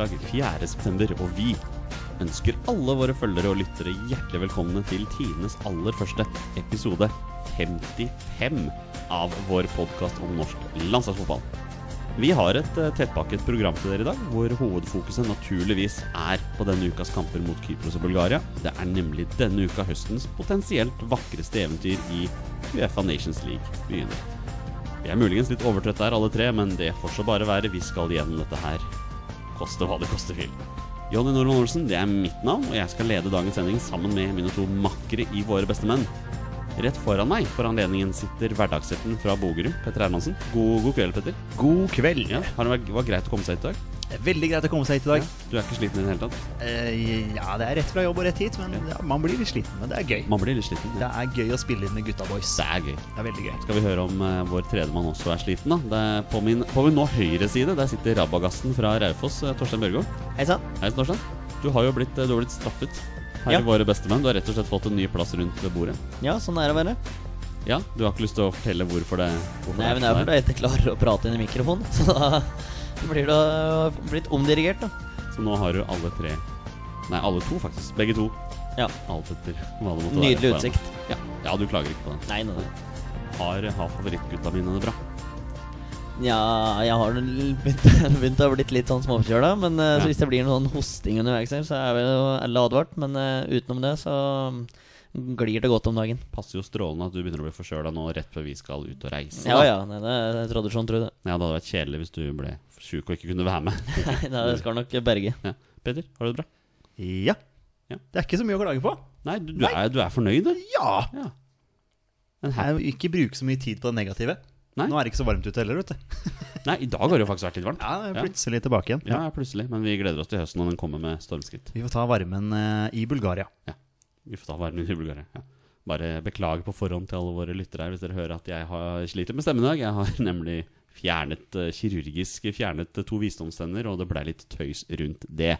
tirsdag 4. september, og vi ønsker alle våre følgere og lyttere hjertelig velkomne til tidenes aller første episode 55 av vår podkast om norsk landslagsfotball. Vi har et eh, tettpakket program til dere i dag, hvor hovedfokuset naturligvis er på denne ukas kamper mot Kypros og Bulgaria. Det er nemlig denne uka høstens potensielt vakreste eventyr i Uefa Nations League begynner. Vi er muligens litt overtrøtte her alle tre, men det får så bare være. Vi skal gjennom dette her. Koste hva det koste vil. Jonny Normann Olsen, det er mitt navn, og jeg skal lede dagens sending sammen med mine to makkere i Våre beste menn. Rett foran meg for anledningen sitter hverdagshelten fra Bogerud, Petter Hermansen. God, god kveld, Petter. God kveld. Ja, har det vært, var greit å komme seg hit i dag? Det er veldig greit å komme seg hit i dag. Du er ikke sliten i det hele tatt? Uh, ja, det er rett fra jobb og rett hit, men ja, man blir litt sliten. Men det er gøy. Man blir litt sliten. Det er gøy å spille inn med gutta boys. Det er gøy. Det er veldig gøy. Skal vi høre om uh, vår tredjemann også er sliten, da? Det er på, min, på min nå høyre side der sitter rabagassen fra Raufoss, eh, Torstein Børgo. Hei sann. Hei, Torstein. Du har jo blitt, du har blitt straffet her Ja. i Våre bestemenn. Du har rett og slett fått en ny plass rundt bordet. Ja, sånn er det å være. Ja, Du har ikke lyst til å fortelle hvorfor det hvorfor Nei, men det er sånn fordi jeg ikke klarer å prate inn i mikrofonen. Så da blir det øh, blitt omdirigert, da. Så nå har du alle tre Nei, alle to, faktisk. Begge to. Ja. Alt etter hva det måtte være. Nydelig utsikt. Ja. ja, du klager ikke på det. Nei, nei. Har, har favorittgutta mine det bra? Ja, jeg har begynt, begynt å ha blitt litt sånn småforkjøla. Men øh, Ja. så hvis det blir noen hosting underveis her, så er vi jo alle advart. Men uh, utenom det så glir det godt om dagen. Passer jo strålende at du begynner å bli forkjøla nå rett før vi skal ut og reise. Ja ja, nei, det er tradisjon, tror jeg det. Ja, Det hadde vært kjedelig hvis du ble sjuk og ikke kunne være med. Nei, det skal nok berge. Ja. Peter, har du det bra? Ja. Ja. Det er ikke så mye å klage på. Nei, du, du, Er, du er fornøyd, du? Ja. Ja. Jeg ikke bruke så mye tid på det negative. Nei. Nå er det ikke så varmt ute heller, vet du. Nei, i dag har det jo faktisk vært litt varmt. Ja, plutselig ja. tilbake igjen. Ja, plutselig. Men vi gleder oss til høsten når den kommer med stormskritt. Vi får ta varmen eh, i Bulgaria. Vi får ta varmen Bulgaria. Ja. Bare beklager på forhånd til alle våre lyttere her hvis dere hører at jeg har sliter med stemmen i dag. Jeg har nemlig fjernet eh, kirurgisk fjernet eh, to visdomstenner, og det blei litt tøys rundt det.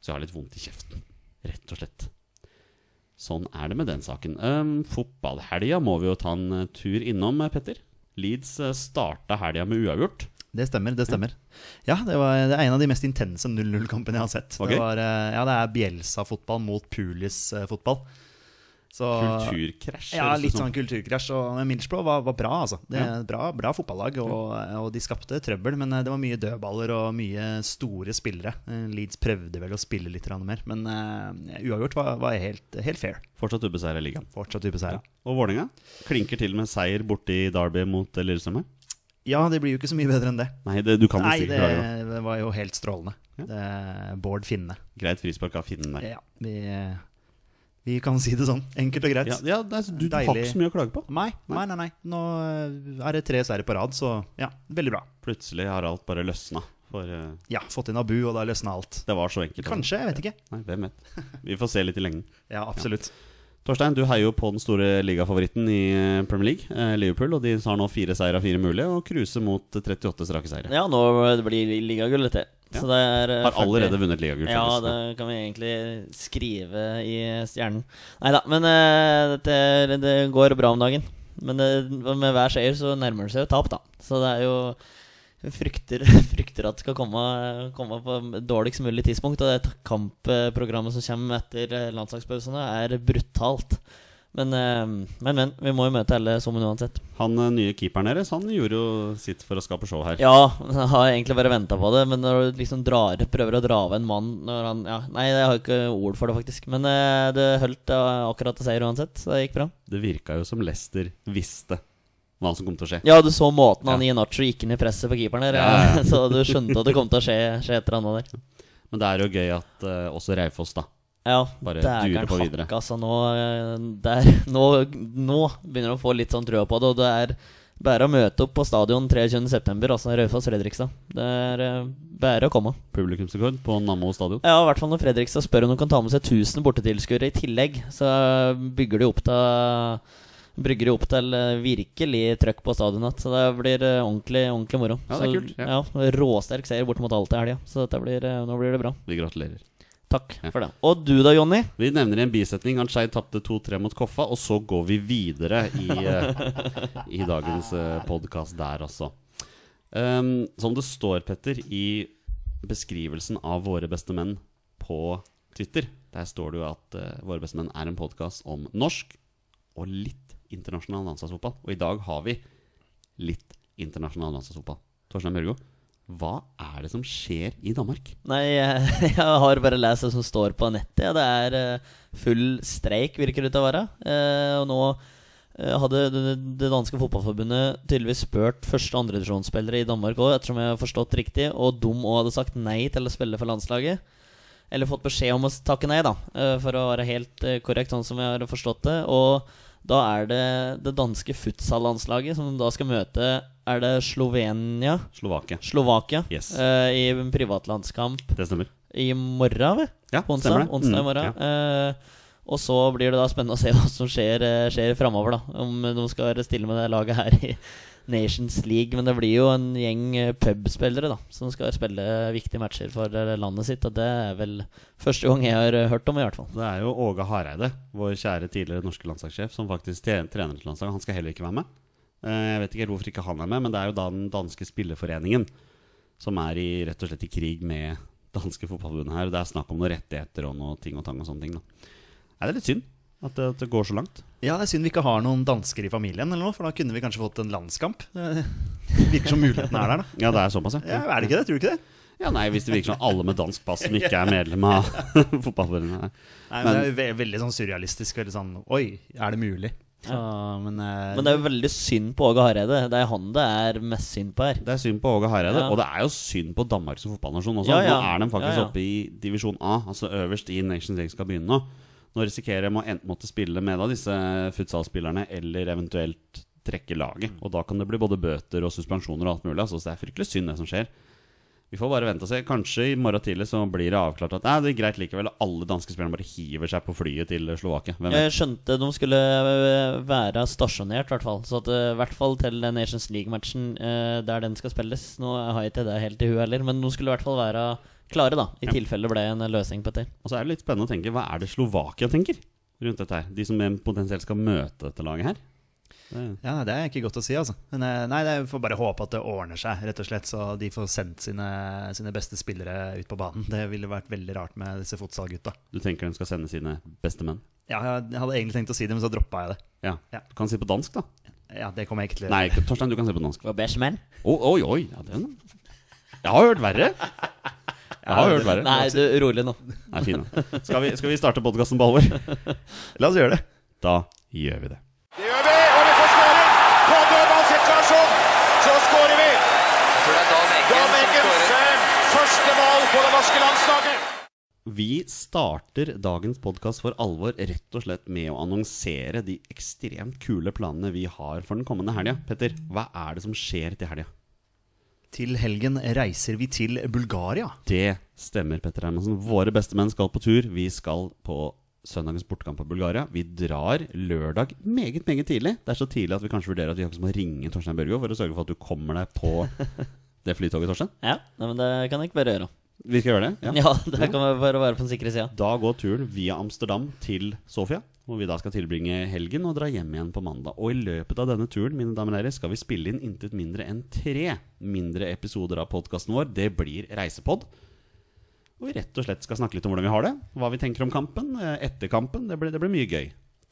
Så jeg har litt vondt i kjeften, rett og slett. Sånn er det med den saken. Um, Fotballhelga må vi jo ta en eh, tur innom, Petter. Leeds starta helga med uavgjort. Det stemmer, det stemmer. Ja, det, var, det er en av de mest intense 0-0-kampene jeg har sett. Okay. Det, var, eh, ja, det er Bjelsa-fotball mot Pulis-fotball. Kulturkrasj. Ja, litt sånn kulturkrasj. Og Middlesbrough var, var bra, altså. Det er Ja. bra, bra fotballag, og, og de skapte trøbbel. Men eh, det var mye dødballer og mye store spillere. Eh, Leeds prøvde vel å spille litt mer, men uh, uavgjort var, var helt, helt fair. Fortsatt ubeseira i ligaen. Fortsatt type seier. Og Vålerenga klinker til med seier borte i Derby mot Lillestrøm. Ja, det blir jo ikke så mye bedre enn det. Nei, det, du kan Nei, det, det var jo helt strålende. Ja. Det, Bård Finne. Greit frispark av finnen der. Ja, vi, vi kan si det sånn. Enkelt og greit. Ja, ja det du, har ikke så mye å klage på. Nei, nei, nei, nei. Nå er det tre seire på rad, så ja, veldig bra. Plutselig har alt bare løsna. For uh, Ja, fått inn Abu, og da løsna alt. det var så enkelt. Kanskje, jeg vet ikke. Nei, hvem vet. Vi får se litt i lengden. Ja, absolutt. Torstein, du heier jo på den store ligafavoritten i eh, Premier League, eh, Liverpool. Og de har nå fire seire av fire mulige og cruiser mot 38 strake seire. Ja, nå det blir ligagull, dette. Så det er Har allerede vunnet ligagull. Ja, det kan vi egentlig skrive i stjernen. Nei da, men dette, det går bra om dagen. Men det, med hver seier så nærmer det seg jo tap, da. Så det er jo frykter, frykter at det skal komme, komme på dårligst mulig tidspunkt. Og det kampprogrammet som kommer etter eh, landslagspausene, er brutalt. Men, øh, men, men. Vi må jo møte alle sammen uansett. Han eh, nye keeperen deres Han gjorde jo sitt for å skape show her. Ja, jeg har egentlig bare venta på det. Men når du liksom drar, prøver å dra av en mann når han ja, Nei, jeg har ikke ord for det, faktisk. Men eh, det holdt eh, akkurat til seier uansett, så det gikk bra. Det virka jo som Lester visste hva som kom til å skje. Ja, du så måten han Ja. i Nacho gikk inn i presset på keeperen der, Ja, så du skjønte at det kom til å skje, skje et eller annet der. Men det er jo gøy at uh, også Raufoss, da. Ja, Bare durer på videre. hakk, altså. Nå, eh, der, nå, nå begynner du å få litt sånn trua på det, og det er bare å møte opp på stadion 23.9., altså Raufoss-Fredrikstad. Det er eh, bare å komme. Publikumsrekord på Nammo stadion. Ja, i hvert fall når Fredrikstad spør om de kan ta med seg 1000 bortetilskuere i tillegg, så bygger de opp til Brygger jo opp til eh, virkelig trøkk på stadionet. Så det blir eh, ordentlig, ordentlig moro. Ja, det er kult, ja. Ja. Råsterk seier bort mot Alta i helga, så dette blir, eh, nå blir det bra. Vi gratulerer. Takk Ja. for det. Og du da, Jonny? Vi nevner i en bisetning at Skeid tapte 2-3 mot Koffa, og så går vi videre i, i dagens podkast der, altså. Um, som det står, Petter, i beskrivelsen av Våre beste menn på Twitter, der står det jo at uh, Våre beste menn er en podkast om norsk og litt internasjonal landslagsfotball. Og i dag har vi litt internasjonal landslagsfotball. Torstein Mørgo hva er det som skjer i Danmark? Nei, jeg, jeg har bare lest det som står på nettet. Ja. Det er eh, full streik, virker det til å være. Eh, og nå eh, hadde det, danske fotballforbundet tydeligvis spurt første- og andredivisjonsspillere i Danmark òg, ettersom jeg har forstått riktig, og de òg hadde sagt nei til å spille for landslaget. Eller fått beskjed om å takke nei, da, eh, for å være helt eh, korrekt, sånn som jeg har forstått det. Og da er det det danske futsal-landslaget som da skal møte Er det Slovenia? Slovakia. Slovakia Yes. uh, i en privatlandskamp Det stemmer. i morgen, vel? Ja, På onsdag, stemmer det. onsdag i Mm, morgen. ja. uh, og så blir det da spennende å se hva som skjer, eh, skjer framover. Om de skal stille med det laget her i Nations League. Men det blir jo en gjeng eh, pubspillere da som skal spille viktige matcher for eh, landet sitt. Og det er vel første gang jeg har eh, hørt om, i hvert fall. Det er jo Åge Hareide, vår kjære tidligere norske landslagssjef, som faktisk trener til landslaget. Han skal heller ikke være med. Jeg vet ikke hvorfor ikke han er med, men det er jo da den danske spillerforeningen som er i, rett og slett i krig med danske fotballforbundet her. Det er snakk om noen rettigheter og noe ting og tang og sånne ting. da. Er det litt synd at det, at det går så langt? Ja, Det er synd vi ikke har noen dansker i familien, eller noe, for da kunne vi kanskje fått en landskamp. Det virker som muligheten er der, da. Ja, det er såpass, Ja, Er det ikke det? Tror du ikke det? Ja, nei, Hvis det virker som alle med dansk pass som ikke er medlem av fotballforbundet. nei. Men Det er veldig sånn surrealistisk. Veldig sånn Oi, er det mulig? Så, men, eh, Men det er jo veldig synd på Åge Hareide. Det er han det er mest synd på her. Det er synd på Åge Hareide, Ja. og det er jo synd på Danmark som fotballnasjon også. Ja, ja. Nå er de faktisk Ja, ja. oppe i divisjon A, altså øverst i Nations League skal begynne nå. Nå risikerer å enten måtte spille med da disse futsalspillerne, eller eventuelt trekke laget. Og da kan det bli både bøter og suspensjoner og alt mulig. Altså, så det er fryktelig synd, det som skjer. Vi får bare vente og se. Kanskje i morgen tidlig så blir det avklart at det er greit likevel. Alle danske spillerne bare hiver seg på flyet til Slovakia. Jeg skjønte de skulle øh, være stasjonert, i hvert fall. Så at øh, i hvert fall til Nations League-matchen øh, der den skal spilles. Nå har jeg ikke det helt i huet heller, men de skulle i hvert fall være klare, da. I Ja. tilfelle det ble en løsning på dette. Og så er det litt spennende å tenke hva er det Slovakia tenker rundt dette her? De som potensielt skal møte dette laget her. Det, ja, Det er ikke godt å si, altså. Men eh, nei, det er- vi får bare håpe at det ordner seg, rett og slett. Så de får sendt sine, sine beste spillere ut på banen. Det ville vært veldig rart med disse fotsalgutta. du tenker de skal sende sine beste menn? Ja, jeg hadde egentlig tenkt å si det, men så droppa jeg det. Ja. Ja. Du kan si på dansk, da. Ja, det kommer jeg ikke til å Nei, Torstein, du kan si på dansk. Bashman? Oi, oi, oi. Ja, den Jeg har hørt verre. Jeg har hørt verre. Nei, du, rolig nå. Nei, fin, Skal vi, skal vi starte podkasten på alvor? La oss gjøre det. Da gjør vi det. Det gjør vi, og vi får skåring! På dødballsituasjon så skårer vi! Dan Eggens første mål på det norske landslaget. Vi starter dagens podkast for alvor rett og slett med å annonsere de ekstremt kule planene vi har for den kommende helga. Petter, hva er det som skjer til helga? Til helgen reiser vi til Bulgaria. Det stemmer, Petter Hermansen. Våre bestemenn skal på tur. Vi skal på søndagens bortekamp på Bulgaria. Vi drar lørdag meget, meget tidlig. Det er så tidlig at vi kanskje vurderer at vi faktisk må ringe Torstein Børgo for å sørge for at du kommer deg på det flytoget, Torstein. Ja, nei, men det kan jeg ikke bare gjøre. Vi skal gjøre det? Ja, det kan vi bare være på den sikre sida. Da går turen via Amsterdam til Sofia, hvor vi da skal tilbringe helgen og dra hjem igjen på mandag. Og i løpet av denne turen mine damer og herrer, skal vi spille inn intet mindre enn tre mindre episoder av podkasten vår. Det blir Reisepod. Og vi rett og slett skal snakke litt om hvordan vi har det. Hva vi tenker om kampen, eh, etter kampen. Det blir, det blir mye gøy.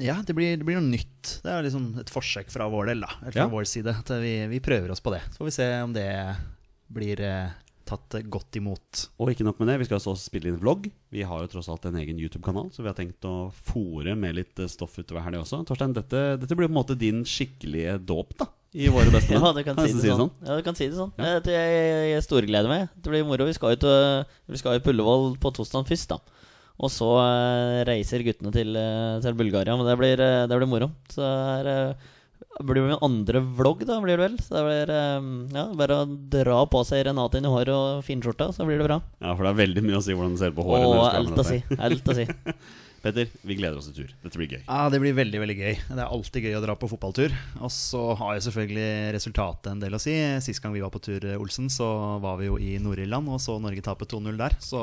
Ja, det blir, det blir noe nytt. Det er liksom et forsøk fra vår del, da. Eller fra Ja. vår side. At vi, vi prøver oss på det. Så får vi se om det blir eh, tatt godt imot. Og ikke nok med det, vi skal også spille inn vlogg. Vi har jo tross alt en egen YouTube-kanal, så vi har tenkt å fòre med litt eh, stoff utover helga også. Torstein, dette, dette blir på en måte din skikkelige dåp, da. I våre beste Ja, du kan, si det, sånn. Ja, du kan si det sånn. Ja. Jeg, jeg, jeg storgleder meg. Det blir moro. Vi skal jo til, Ullevål på torsdag først, da. Og så uh, reiser guttene til, eh, til Bulgaria. Men det blir, det blir moro. Så er, blir jo min andre vlogg, da, blir det vel. Så det blir eh, ja, bare å dra på seg Renate inn i håret og finskjorta, så blir det bra. Ja, for det er veldig mye å si hvordan du ser på håret. Skal alt å si. Alt å si. Petter, vi gleder oss til tur. Dette blir gøy. Ja, Det blir veldig veldig gøy. Det er alltid gøy å dra på fotballtur. Og så har jo selvfølgelig resultatet en del å si. Sist gang vi var på tur, Olsen, så var vi jo i Nord-Irland og så Norge tape 2-0 der. Så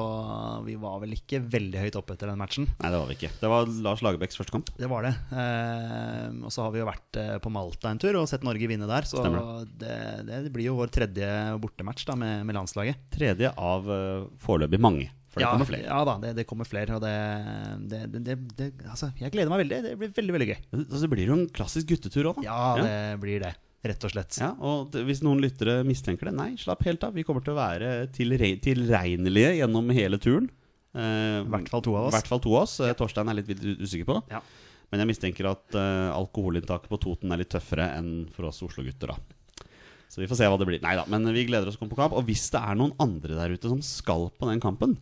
vi var vel ikke veldig høyt oppe etter den matchen. Nei, det var vi ikke. Det var Lars Lagerbäcks første kamp. Det var det. Eh, og så har vi jo vært eh, på Malta en tur og sett Norge vinne der. Så det, det blir jo vår tredje bortematch da med, med landslaget. Tredje av uh, foreløpig mange. For det ja, kommer flere. Ja da, det, det kommer flere. Og det, det, det, Altså, jeg gleder meg veldig. Det blir veldig, veldig gøy. Altså, det blir jo en klassisk guttetur òg, da. Ja, det blir det. Rett og slett. Ja, og hvis noen lyttere mistenker det, nei, slapp helt av. Vi kommer til å være tilregnelige gjennom hele turen. Eh, I hvert fall to av oss. hvert fall to av oss. Ja. Torstein er litt usikker på. Ja. Men jeg mistenker at uh, alkoholinntaket på Toten er litt tøffere enn for oss Oslo-gutter, da. Så vi får se hva det blir. Nei da, men vi gleder oss til å komme på kamp. Og hvis det er noen andre der ute som skal på den kampen,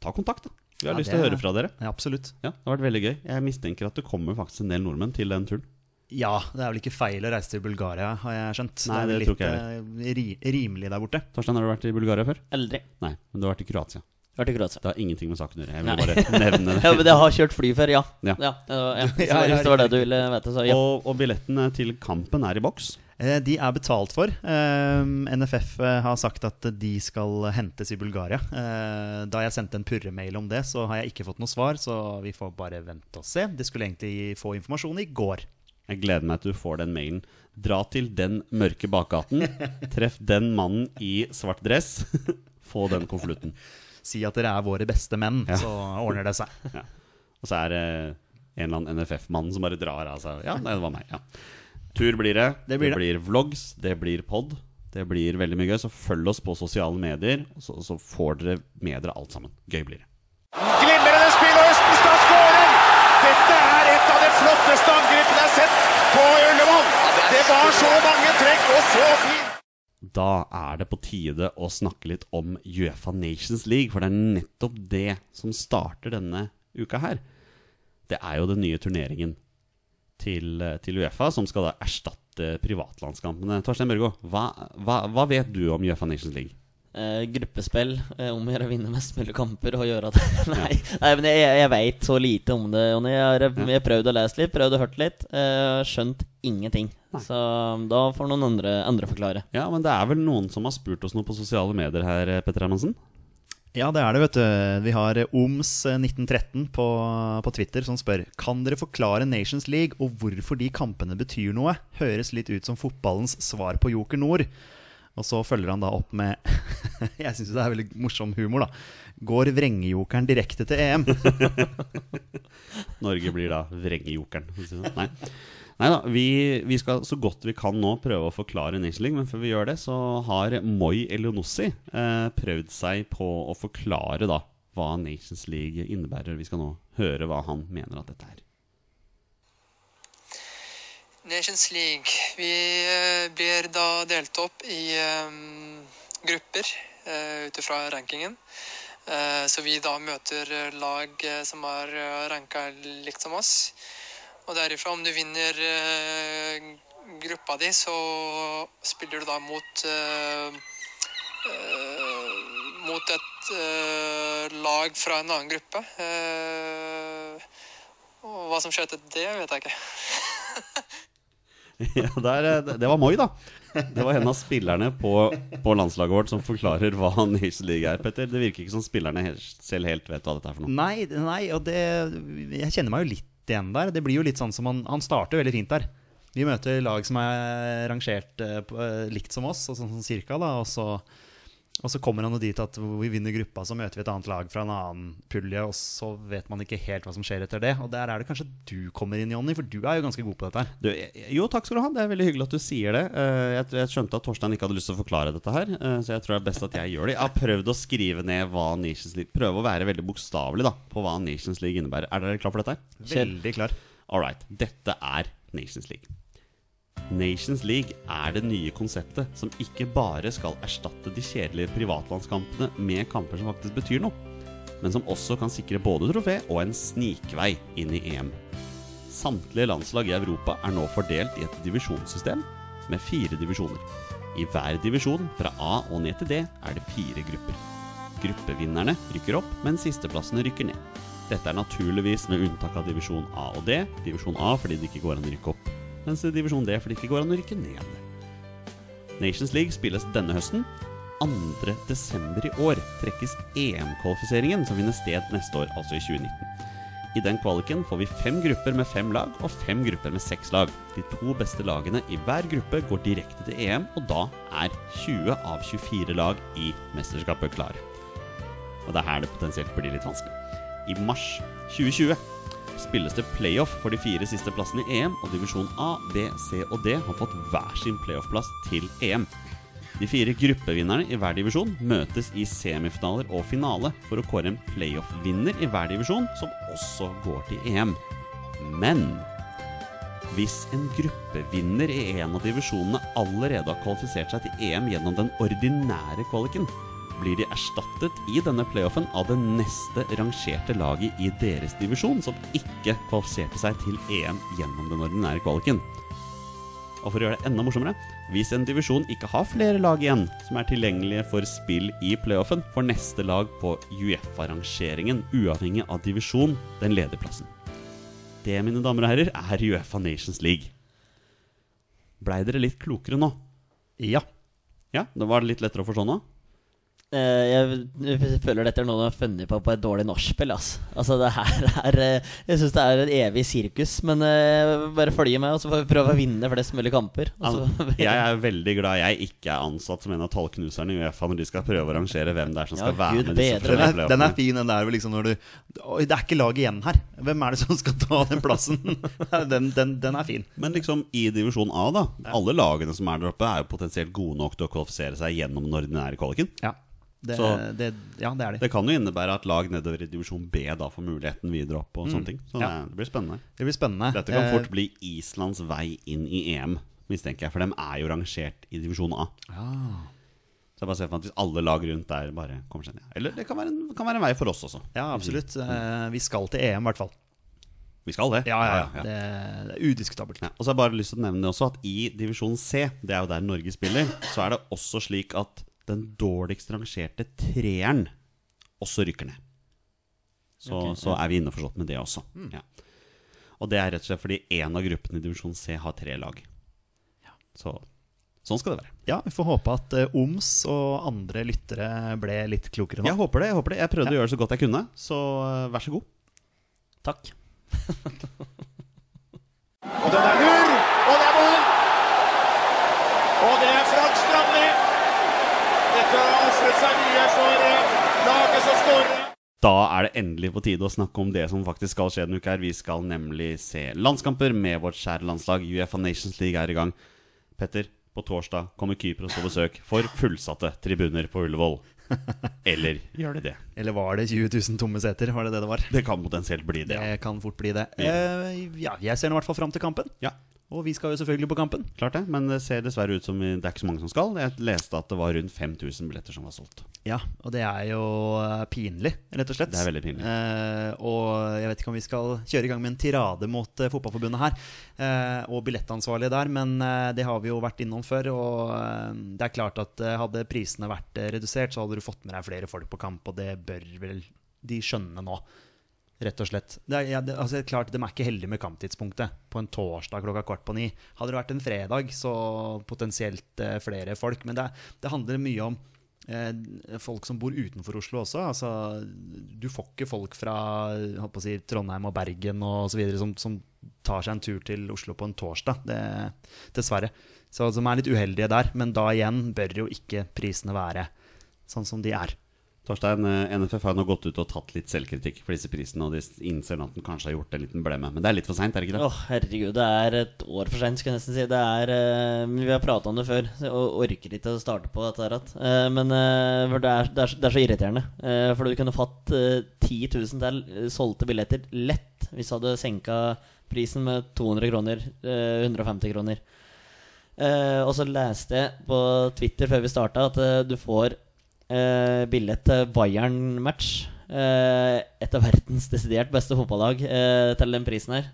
ta kontakt, da. Vi har Ja, lyst til å høre fra dere. Ja, absolutt. Ja, Det har vært veldig gøy. Jeg mistenker at det kommer faktisk en del nordmenn til den turen. Ja, det er vel ikke feil å reise til Bulgaria, har jeg skjønt. Nei, det det tror vel litt eh, ri rimelig der borte. Torstein, har du vært i Bulgaria før? Aldri. Nei, men du har vært i Kroatia. Vært i Kroatia. Det har ingenting med saken å gjøre. Jeg Nei. vil bare nevne det. Ja, men jeg har kjørt fly før, ja. Ja. ja, det var- ja. Så Ja, ja, Hvis det var det du ville vite, så ja. Og, og billettene til kampen er i boks. Eh, De er betalt for. Eh, NFF eh, har sagt at de skal hentes i Bulgaria. Da jeg sendte en purremail om det, så har jeg ikke fått noe svar, så vi får bare vente og se. De skulle egentlig få informasjon i går. Jeg gleder meg til du får den mailen. Dra til den mørke bakgaten. Treff den mannen i svart dress. Få den konvolutten. Si at dere er våre beste menn, Ja. så ordner det seg. Ja. Og så er det en eller annen NFF-mann som bare drar av seg. Ja, det var meg. Ja. Tur blir det. Det blir det. vlogs, det blir pod. Det blir veldig mye gøy. Så følg oss på sosiale medier, så, så får dere med dere alt sammen. Gøy blir det. Glimrende spill, og Østenstad skårer! Dette er et av de flotteste angrepene jeg har sett på Ullevål! Det var så mange trekk og så fint! Da er det på tide å snakke litt om Uefa Nations League, for det er nettopp det som starter denne uka her. Det er jo den nye turneringen til, til Uefa, som skal da erstatte privatlandskampene. Torstein Børgo, hva, hva, hva vet du om Uefa Nations League? Eh, gruppespill. Eh, om å gjøre å vinne mest mulig kamper og gjøre at Nei, nei men jeg, jeg veit så lite om det, Jonny. Jeg har prøvd å lese litt, prøvd å hørt litt. Eh, skjønt ingenting. Så da får noen andre, andre forklare. Ja, men det er vel noen som har spurt oss noe på sosiale medier her, Petter Hermansen? Ja, det er det, vet du. Vi har Oms1913 på, på Twitter som spør Kan dere forklare Nations League og hvorfor de kampene betyr noe. Høres litt ut som fotballens svar på Joker Nord. Og så følger han da opp med Jeg syns det er veldig morsom humor, da. Går vrengejokeren direkte til EM? Norge blir da vrengejokeren. for Nei. da, vi, vi skal så godt vi kan nå prøve å forklare Nation League, men før vi gjør det, så har Moi Elionossi eh, prøvd seg på å forklare da hva Nations League innebærer. Vi skal nå høre hva han mener at dette er. Nations League. Vi eh, blir da delt opp i um, grupper uh, ut ifra rankingen. Uh, så vi da møter lag som er ranka likt som oss. Og derifra, om du vinner eh, gruppa di, så spiller du da mot eh, eh, mot et eh, lag fra en annen gruppe. Eh, og hva som skjer til det, vet jeg ikke. ja, der, det var Moi, da. Det var en av spillerne på, på landslaget vårt som forklarer hva Nation League er. Petter, Det virker ikke som spillerne helt, selv helt vet hva dette er for noe. Nei, nei, og det Jeg kjenner meg jo litt igjen der. Det blir jo litt sånn som Han, han starter veldig fint der. Vi møter lag som er rangert eh, eh, likt som oss, og sånn sånn cirka, da. Og så, og så kommer han dit at vi vinner gruppa, så møter vi et annet lag fra en annen pulje, og så vet man ikke helt hva som skjer etter det. Og der er det kanskje du kommer inn, Jonny, for du er jo ganske god på dette her. Du, jo, takk skal du ha. Det er veldig hyggelig at du sier det. Eh, Jeg, jeg skjønte at Torstein ikke hadde lyst til å forklare dette her, eh, så jeg tror det er best at jeg gjør det. Jeg har prøvd å skrive ned hva Nations League Prøve å være veldig bokstavelig da på hva Nations League innebærer. Er dere klar for dette? her? Veldig klar. All right. Dette er Nations League. Nations League er det nye konseptet som ikke bare skal erstatte de kjedelige privatlandskampene med kamper som faktisk betyr noe, men som også kan sikre både trofé og en snikvei inn i EM. Samtlige landslag i Europa er nå fordelt i et divisjonssystem med fire divisjoner. I hver divisjon, fra A og ned til D, er det fire grupper. Gruppevinnerne rykker opp, mens sisteplassene rykker ned. Dette er naturligvis med unntak av divisjon A og D. Divisjon A fordi det ikke går an å rykke opp, mens divisjon D fordi det ikke går an å rykke ned. Nations League spilles denne høsten. 2. desember i år trekkes EM-kvalifiseringen som finner sted neste år, altså i 2019. I den kvaliken får vi fem grupper med fem lag og fem grupper med seks lag. De to beste lagene i hver gruppe går direkte til EM, og da er 20 av 24 lag i mesterskapet klare. Og det er her det potensielt blir litt vanskelig. I mars 2020 spilles det playoff for de fire siste plassene i EM, og divisjon A, B, C og D har fått hver sin playoff-plass til EM. De fire gruppevinnerne i hver divisjon møtes i semifinaler og finale for å kåre en playoff-vinner i hver divisjon, som også går til EM. Men hvis en gruppevinner i en av divisjonene allerede har kvalifisert seg til EM gjennom den ordinære kvaliken, blir de erstattet i denne playoffen av det neste rangerte laget i deres divisjon, som ikke kvalifiserte seg til EM gjennom den ordinære kvaliken. Og for å gjøre det enda morsommere, hvis en divisjon ikke har flere lag igjen som er tilgjengelige for spill i playoffen, får neste lag på Uefa-rangeringen, uavhengig av divisjon, den lederplassen. Det, mine damer og herrer, er Uefa Nations League. Blei dere litt klokere nå? Ja. Ja, da var det litt lettere å forstå nå? Eh, jeg, føler dette er noe du har funnet på på et dårlig nachspiel. Altså. altså, det her er eh, Jeg syns det er et evig sirkus. Men eh, bare følg med, og så får vi prøve å vinne flest mulig kamper. Altså. Jeg er veldig glad jeg ikke er ansatt som en av tallknuserne i Uefa når de skal prøve å rangere hvem det er som Ja, skal være Gud med disse bedre. Den er, den er fin, den der hvor liksom når du Oi, det er ikke lag igjen her. Hvem er det som skal ta den plassen? Den, den, den er fin. Men liksom i divisjon A, da. Alle lagene som er der oppe, er jo potensielt gode nok til å kvalifisere seg gjennom den ordinære kvaliken. Ja. Det, Så- det, ja, det er de. Det kan jo innebære at lag nedover i divisjon B da får muligheten videre opp og sånne ting. Så det, Ja. det blir spennende. Det blir spennende. Dette kan Eh, fort bli Islands vei inn i EM, mistenker jeg. For dem er jo rangert i divisjon A. ah. Så jeg bare ser for meg at hvis alle lag rundt der bare kommer seg ned. Eller det kan være en, kan være en vei for oss også. Ja, absolutt. Mm. Vi skal til EM, i hvert fall. Vi skal det. Ja, ja, ja. ja. Det, det er udiskutabelt. Ja, og så har jeg bare lyst til å nevne det også at i divisjon C, det er jo der Norge spiller, så er det også slik at den dårligst rangerte treeren også rykker ned. Så, så er vi innforstått med det også. Ja. Og det er rett og slett fordi én av gruppene i divisjon C har tre lag. Så sånn skal det være. Ja, vi får håpe at uh, OMS og andre lyttere ble litt klokere nå. Jeg håper det. Jeg håper det Jeg prøvde å gjøre det så godt jeg kunne, så uh, vær så god. Takk. Og den er lur, og det er mål! Og det er Strandli. Dette seg mye for laget som skårer. Da er det endelig på tide å snakke om det som faktisk skal skje denne uka. her Vi skal nemlig se landskamper med vårt kjære landslag. Uefa Nations League er i gang. Petter, på torsdag kommer Kypros på besøk for fullsatte tribuner på Ullevål. Eller gjør det det? Eller var det 20 000 tomme seter? Var det det det var? Det kan potensielt bli det. Det kan fort bli det. Eh, ja, jeg ser nå i hvert fall fram til kampen. ja Og vi skal jo selvfølgelig på kampen. klart det. Men det ser dessverre ut som det er ikke så mange som skal. Jeg leste at det var rundt 5000 billetter som var solgt. Ja, og det er jo eh, pinlig, rett og slett. Det er veldig pinlig. Eh, og jeg vet ikke om vi skal kjøre i gang med en tirade mot eh, Fotballforbundet her, eh, og billettansvarlige der, men eh, det har vi jo vært innom før. Og eh, det er klart at hadde prisene vært redusert, så hadde du fått med deg flere folk på kamp, og det bør vel de skjønne nå. Rett og slett. Det er, ja, det, altså, klart, De er ikke heldige med kamptidspunktet på en torsdag klokka kvart på ni. Hadde det vært en fredag, så potensielt eh, flere folk. Men det, det handler mye om eh, folk som bor utenfor Oslo også. Altså, du får ikke folk fra si, Trondheim og Bergen og videre som, som tar seg en tur til Oslo på en torsdag. Det, dessverre. Så Som er litt uheldige der. Men da igjen bør jo ikke prisene være sånn som de er. Torstein, eh, NFF har nå gått ut og tatt litt selvkritikk for disse prisene, og de innser at den kanskje har gjort en liten blemme. Men det er litt for seint, er det ikke det? Åh, herregud, det er et år for seint, skal jeg nesten si. Det er uh, Vi har prata om det før, og orker ikke å starte på dette her igjen. Uh, men uh, det, er, det, er, det er så irriterende. For du kunne fått eh, 10 000 til solgte billetter lett hvis du hadde senka prisen med 200 kroner. eh, 150 kroner. Og så leste jeg på Twitter før vi starta at du får eh, billett til Bayern-match. Eh, et av verdens desidert beste fotballag eh, til den prisen her.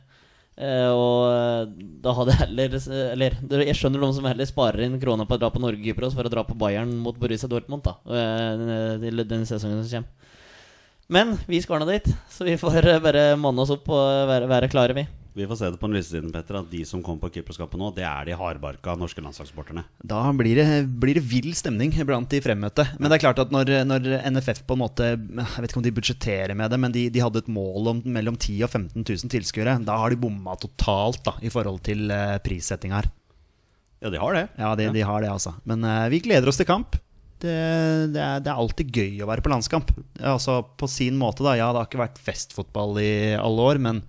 Eh, og da hadde jeg heller Eller jeg skjønner noen som heller sparer inn krona på å dra på Norge-Kypros for å dra på Bayern mot Borussia Dortmund da eh, den sesongen som kommer. Men vi skal nå dit, så vi får eh, bare manne oss opp og være, være klare, vi. Vi får se det på den listesiden, Petter, at de som kommer på keeperskapet nå, det er de hardbarka norske landslagssporterne. Da blir det, blir det vill stemning blant de fremmøtte. Men det er klart at når, når NFF på en måte Jeg vet ikke om de budsjetterer med det, men de, de hadde et mål om mellom 10 000 og 15 000 tilskuere. Da har de bomma totalt da, i forhold til uh, prissetting her. Ja, de har det. Ja, de, de har det, altså. Men uh, vi gleder oss til kamp. Det, det, er, det er alltid gøy å være på landskamp. Altså På sin måte, da. Ja, det har ikke vært festfotball i alle år, men,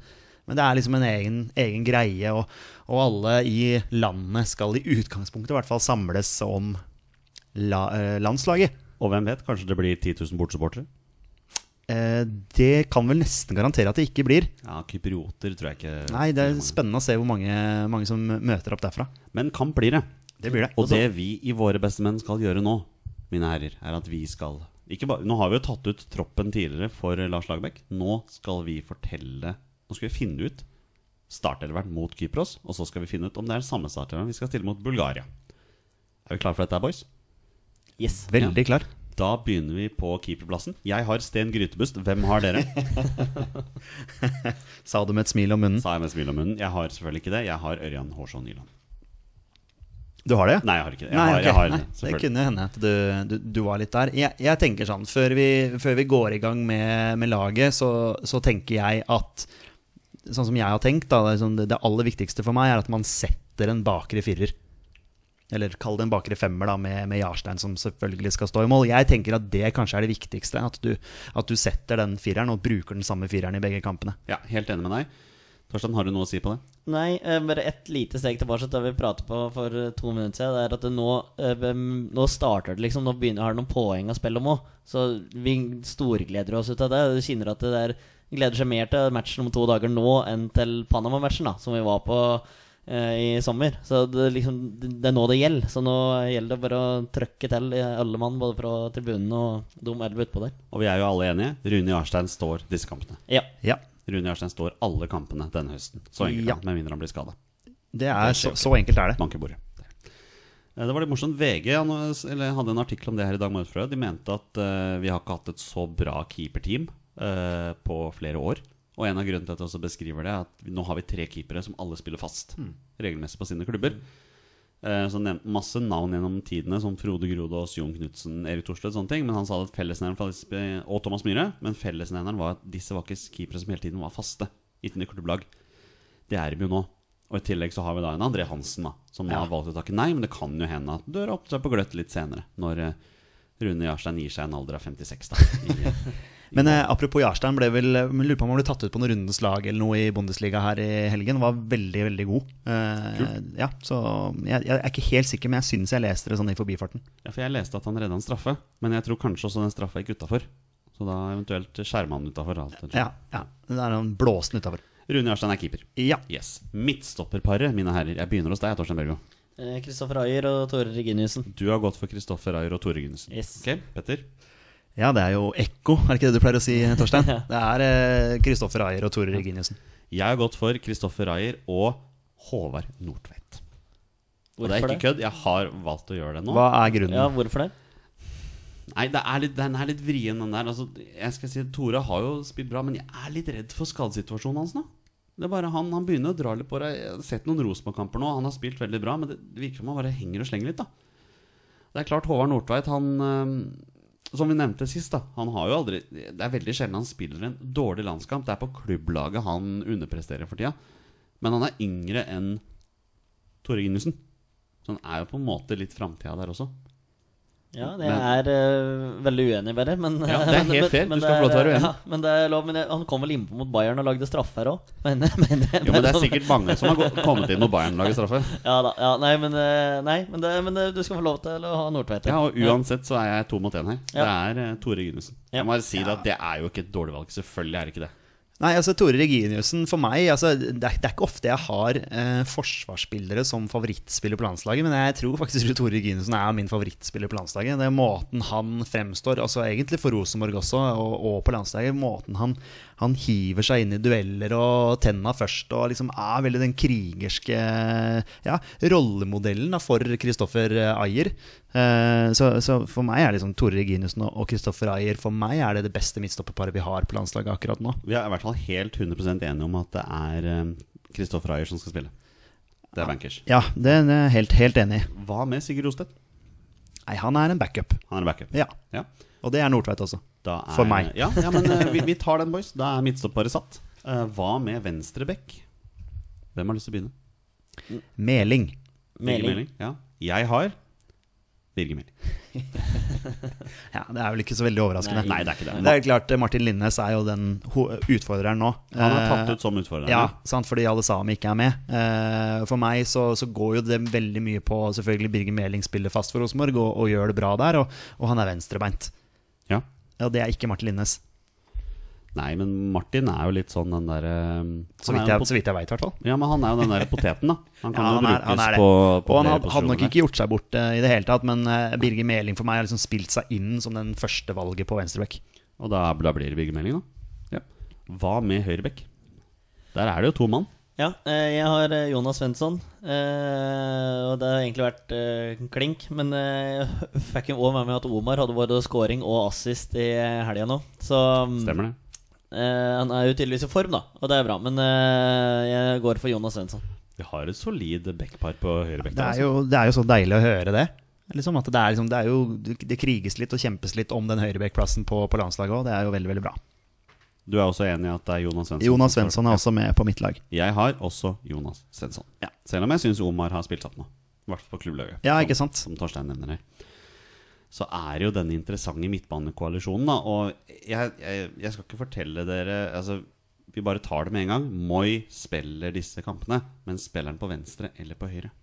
men det er liksom en egen, egen greie. Og, og alle i landet skal i utgangspunktet i hvert fall samles om la, eh, landslaget. Og hvem vet, kanskje det blir 10 000 bortsupportere? Eh, det kan vel nesten garantere at det ikke blir. Ja, kyprioter tror jeg ikke Nei, det er spennende å se hvor mange, mange som møter opp derfra. Men kamp blir det. Det blir det. Og det vi i Våre bestemenn skal gjøre nå, mine herrer, er at vi skal ikke bare, Nå har vi jo tatt ut troppen tidligere for Lars Lagerbäck. Nå skal vi fortelle Nå skal vi finne ut startelveren mot Kypros, og så skal vi finne ut om det er samme startelveren vi skal stille mot Bulgaria. Er vi klare for dette, boys? Yes. Veldig klar. Da begynner vi på keeperplassen. Jeg har Sten Grytebust. Hvem har dere? Sa du med et smil om munnen. Sa jeg med et smil om munnen. Jeg har selvfølgelig ikke det. Jeg har Ørjan Hårsson Nyland. Du har det? Nei, jeg har ikke det. Jeg Nei, har, okay. jeg har, Nei, det kunne hende at du, du, du var litt der. Jeg, jeg tenker sånn, Før vi, før vi går i gang med, med laget, så, så tenker jeg at Sånn som jeg har tenkt, da, det, sånn, det, det aller viktigste for meg er at man setter en bakre firer. Eller kall det en bakre femmer, da, med, med Jarstein som selvfølgelig skal stå i mål. Jeg tenker at det kanskje er det viktigste. At du, at du setter den fireren og bruker den samme fireren i begge kampene. Ja, helt enig med deg. Torstein, har du noe å si på det? Nei, eh, bare ett lite steg tilbake til det vi pratet på for eh, to minutter siden. Det er at det nå, eh, nå starter det liksom. Nå begynner, har det noen poeng å spille om òg. Så vi storgleder oss ut av det. Du kjenner at det der gleder seg mer til matchen om to dager nå enn til Panama-matchen, da som vi var på eh, i sommer. Så det, er liksom, det er nå det gjelder. Så nå gjelder det bare å trøkke til alle mann, både fra tribunen og de elleve utpå der. Og vi er jo alle enige. Rune Jarstein står disse kampene. Ja. Ja, Rune Jarstein står alle kampene denne høsten. Så enkelt, Ja. med mindre han blir skada. det er så, så enkelt er det. Bank i bordet. Eh, Det var litt morsomt. VG han, hadde en artikkel om det her i dag morges. De mente at eh, vi har ikke hatt et så bra keeperteam eh, på flere år. Og en av grunnene til at jeg også beskriver det, er at nå har vi tre keepere som alle spiller fast regelmessig på sine klubber. Eh, så nevnte masse navn gjennom tidene, som Frode Grodås, Jon Knutsen, Erik Thorstvedt og sånne ting. Men han sa at fellesnevneren og Thomas Myhre, men fellesnevneren var at disse var ikke keepere som hele tiden var faste i sine klubblag. Det er de jo nå. Og i tillegg så har vi da en André Hansen, da, som ja. har valgt å takke nei. Men det kan jo hende at døra åpner seg på gløtt litt senere, når eh, Rune Jarstein gir seg en alder av 56. da i, Men eh, apropos Jarstein, ble vel, jeg lurer på om han ble tatt ut på noen rundens lag eller noe i Bundesliga her i helgen. Var veldig, veldig god. Eh, ja, så jeg, jeg er ikke helt sikker, men jeg syns jeg leste det sånn i forbifarten. Ja, for jeg leste at han redda en straffe, men jeg tror kanskje også den straffa gikk utafor. Så da eventuelt skjerma han utafor. Ja, ja, Det er han blåsen utafor. Rune Jarstein er keeper. Ja. Yes. Midtstopperparet, mine herrer. Jeg begynner hos deg, Torstein Børgo. Eh, Kristoffer Ayer og Tore Reginiussen. Du har gått for Kristoffer Ayer og Tore Reginiussen. Yes. Ok, Petter? Ja, det er jo ekko, er det ikke det du pleier å si, Torstein? Det er Kristoffer Ayer og Tore Reginiussen. Jeg har gått for Kristoffer Ayer og Håvard Nordtveit. Og det er ikke kødd. Jeg har valgt å gjøre det nå. Hva er grunnen? Ja, hvorfor det? Nei, det er litt, den er litt vrien, den der. Altså, jeg skal si Tore har jo spilt bra, men jeg er litt redd for skadesituasjonen hans nå. Det er bare Han han begynner å dra litt på det. Jeg har sett noen Rosenborg-kamper nå. Han har spilt veldig bra, men det det virker som han bare henger og slenger litt. da Det er klart, Håvard Nordtveit, han øh, Som vi nevnte sist, da han har jo aldri Det er veldig sjelden han spiller en dårlig landskamp. Det er på klubblaget han underpresterer for tida. Men han er yngre enn Tore Ginnussen. Så han er jo på en måte litt framtida der også. Ja, det Men- er uh, veldig uenig med det, men Ja, det er helt men- fair. Du skal få lov til å være uenig. Ja, men det er lov, men jeg, han kom vel innpå mot Bayern og lagde straffer òg. Men, men, Jo, men det er sikkert mange som har kommet inn mot Bayern og lager straffe. Ja da. Ja, nei, men, eh, nei, men, det, men det, du skal få lov til å ha Nordtveit. Ja, og uansett så er jeg to mot én her. Det er eh, Tore Ginnussen. Jeg må bare si at det er jo ikke et dårlig valg. Selvfølgelig er det ikke det. Nei, altså Tore Reginiussen for meg altså, det, er, det er ikke ofte jeg har eh, forsvarsspillere som favorittspiller på landslaget, men jeg tror faktisk Tore Reginiussen er min favorittspiller på landslaget. Det er måten han fremstår, altså egentlig for Rosenborg også, og, og på landslaget. Måten han, han hiver seg inn i dueller og tenna først, og liksom er veldig den krigerske ja, rollemodellen da, for Kristoffer Ayer. Eh, så, så for meg er liksom Tore Reginussen og Kristoffer Ayer For meg er det det beste midtstopperparet vi har på landslaget akkurat nå. Vi er i hvert fall helt 100% enige om at det er Kristoffer Ayer som skal spille. Det er bankers. Ja, det er jeg helt, helt enig i. Hva med Sigurd Rostedt? Nei, han er en backup. Han er en backup. Ja. Ja. Og det er Nordtveit også. Er, For meg. Ja, ja men eh, vi, vi tar den, boys. Da er midtstopparet satt. Eh, hva med venstre bekk? Hvem har lyst til å begynne? Meling. Meling. Meling. Ja. Jeg har Birger Ja, Det er vel ikke så veldig overraskende. Nei, det er ikke det. Det er klart, eh, Martin Linnes er jo den utfordreren nå. Han er Eh, tatt ut som utfordrer. Ja, sant, fordi alle sammen ikke er med. Eh, for meg så, så går jo det veldig mye på Selvfølgelig Birger Meling spiller fast for Rosenborg og, og gjør det bra der, og, og han er venstrebeint. ja. Og det er ikke Martin Linnes, Nei, men Martin er jo litt sånn den derre så vidt jeg, så vidt jeg veit, i hvert fall. Ja, men han er jo den der poteten, da. Han kan Ja, jo han er- brukes han er på, på Og han hadde, hadde nok ikke gjort seg bort uh, i det hele tatt, men uh, Birger Meling for meg har liksom spilt seg inn som den første valget på venstrebekk. Og da, da blir det Birger Meling, da. Ja. Hva med høyrebekk? Der er det jo to mann. Ja, eh, jeg har Jonas Svensson. eh, Og det har egentlig vært klink. Men jeg fikk jo òg med meg at Omar hadde både scoring og assist i helga nå. Så mm, Stemmer det? Eh, han er jo tydeligvis i form, da. Og det er bra. Men uh, jeg går for Jonas Svensson. Vi har et solid backpar på høyrebekk. Det er, jo, det er jo så deilig å høre det. Liksom at det, er liksom, det, er jo, det kriges litt og kjempes litt om den høyrebekkplassen på, på landslaget òg. Det er jo veldig veldig bra. Du er også enig i at det er Jonas Svensson? Jonas Svensson er også med på mitt lag. Jeg har også Jonas Svensson. Ja. Selv om jeg syns Omar har spilt opp nå. I hvert fall på klubblaget. Ja, ikke sant? Som Torstein nevner her. Så er jo denne interessante midtbanekoalisjonen, da. Og jeg, jeg, jeg skal ikke fortelle dere Altså, vi bare tar det med en gang. Moi spiller disse kampene, men spiller han på venstre eller på høyre?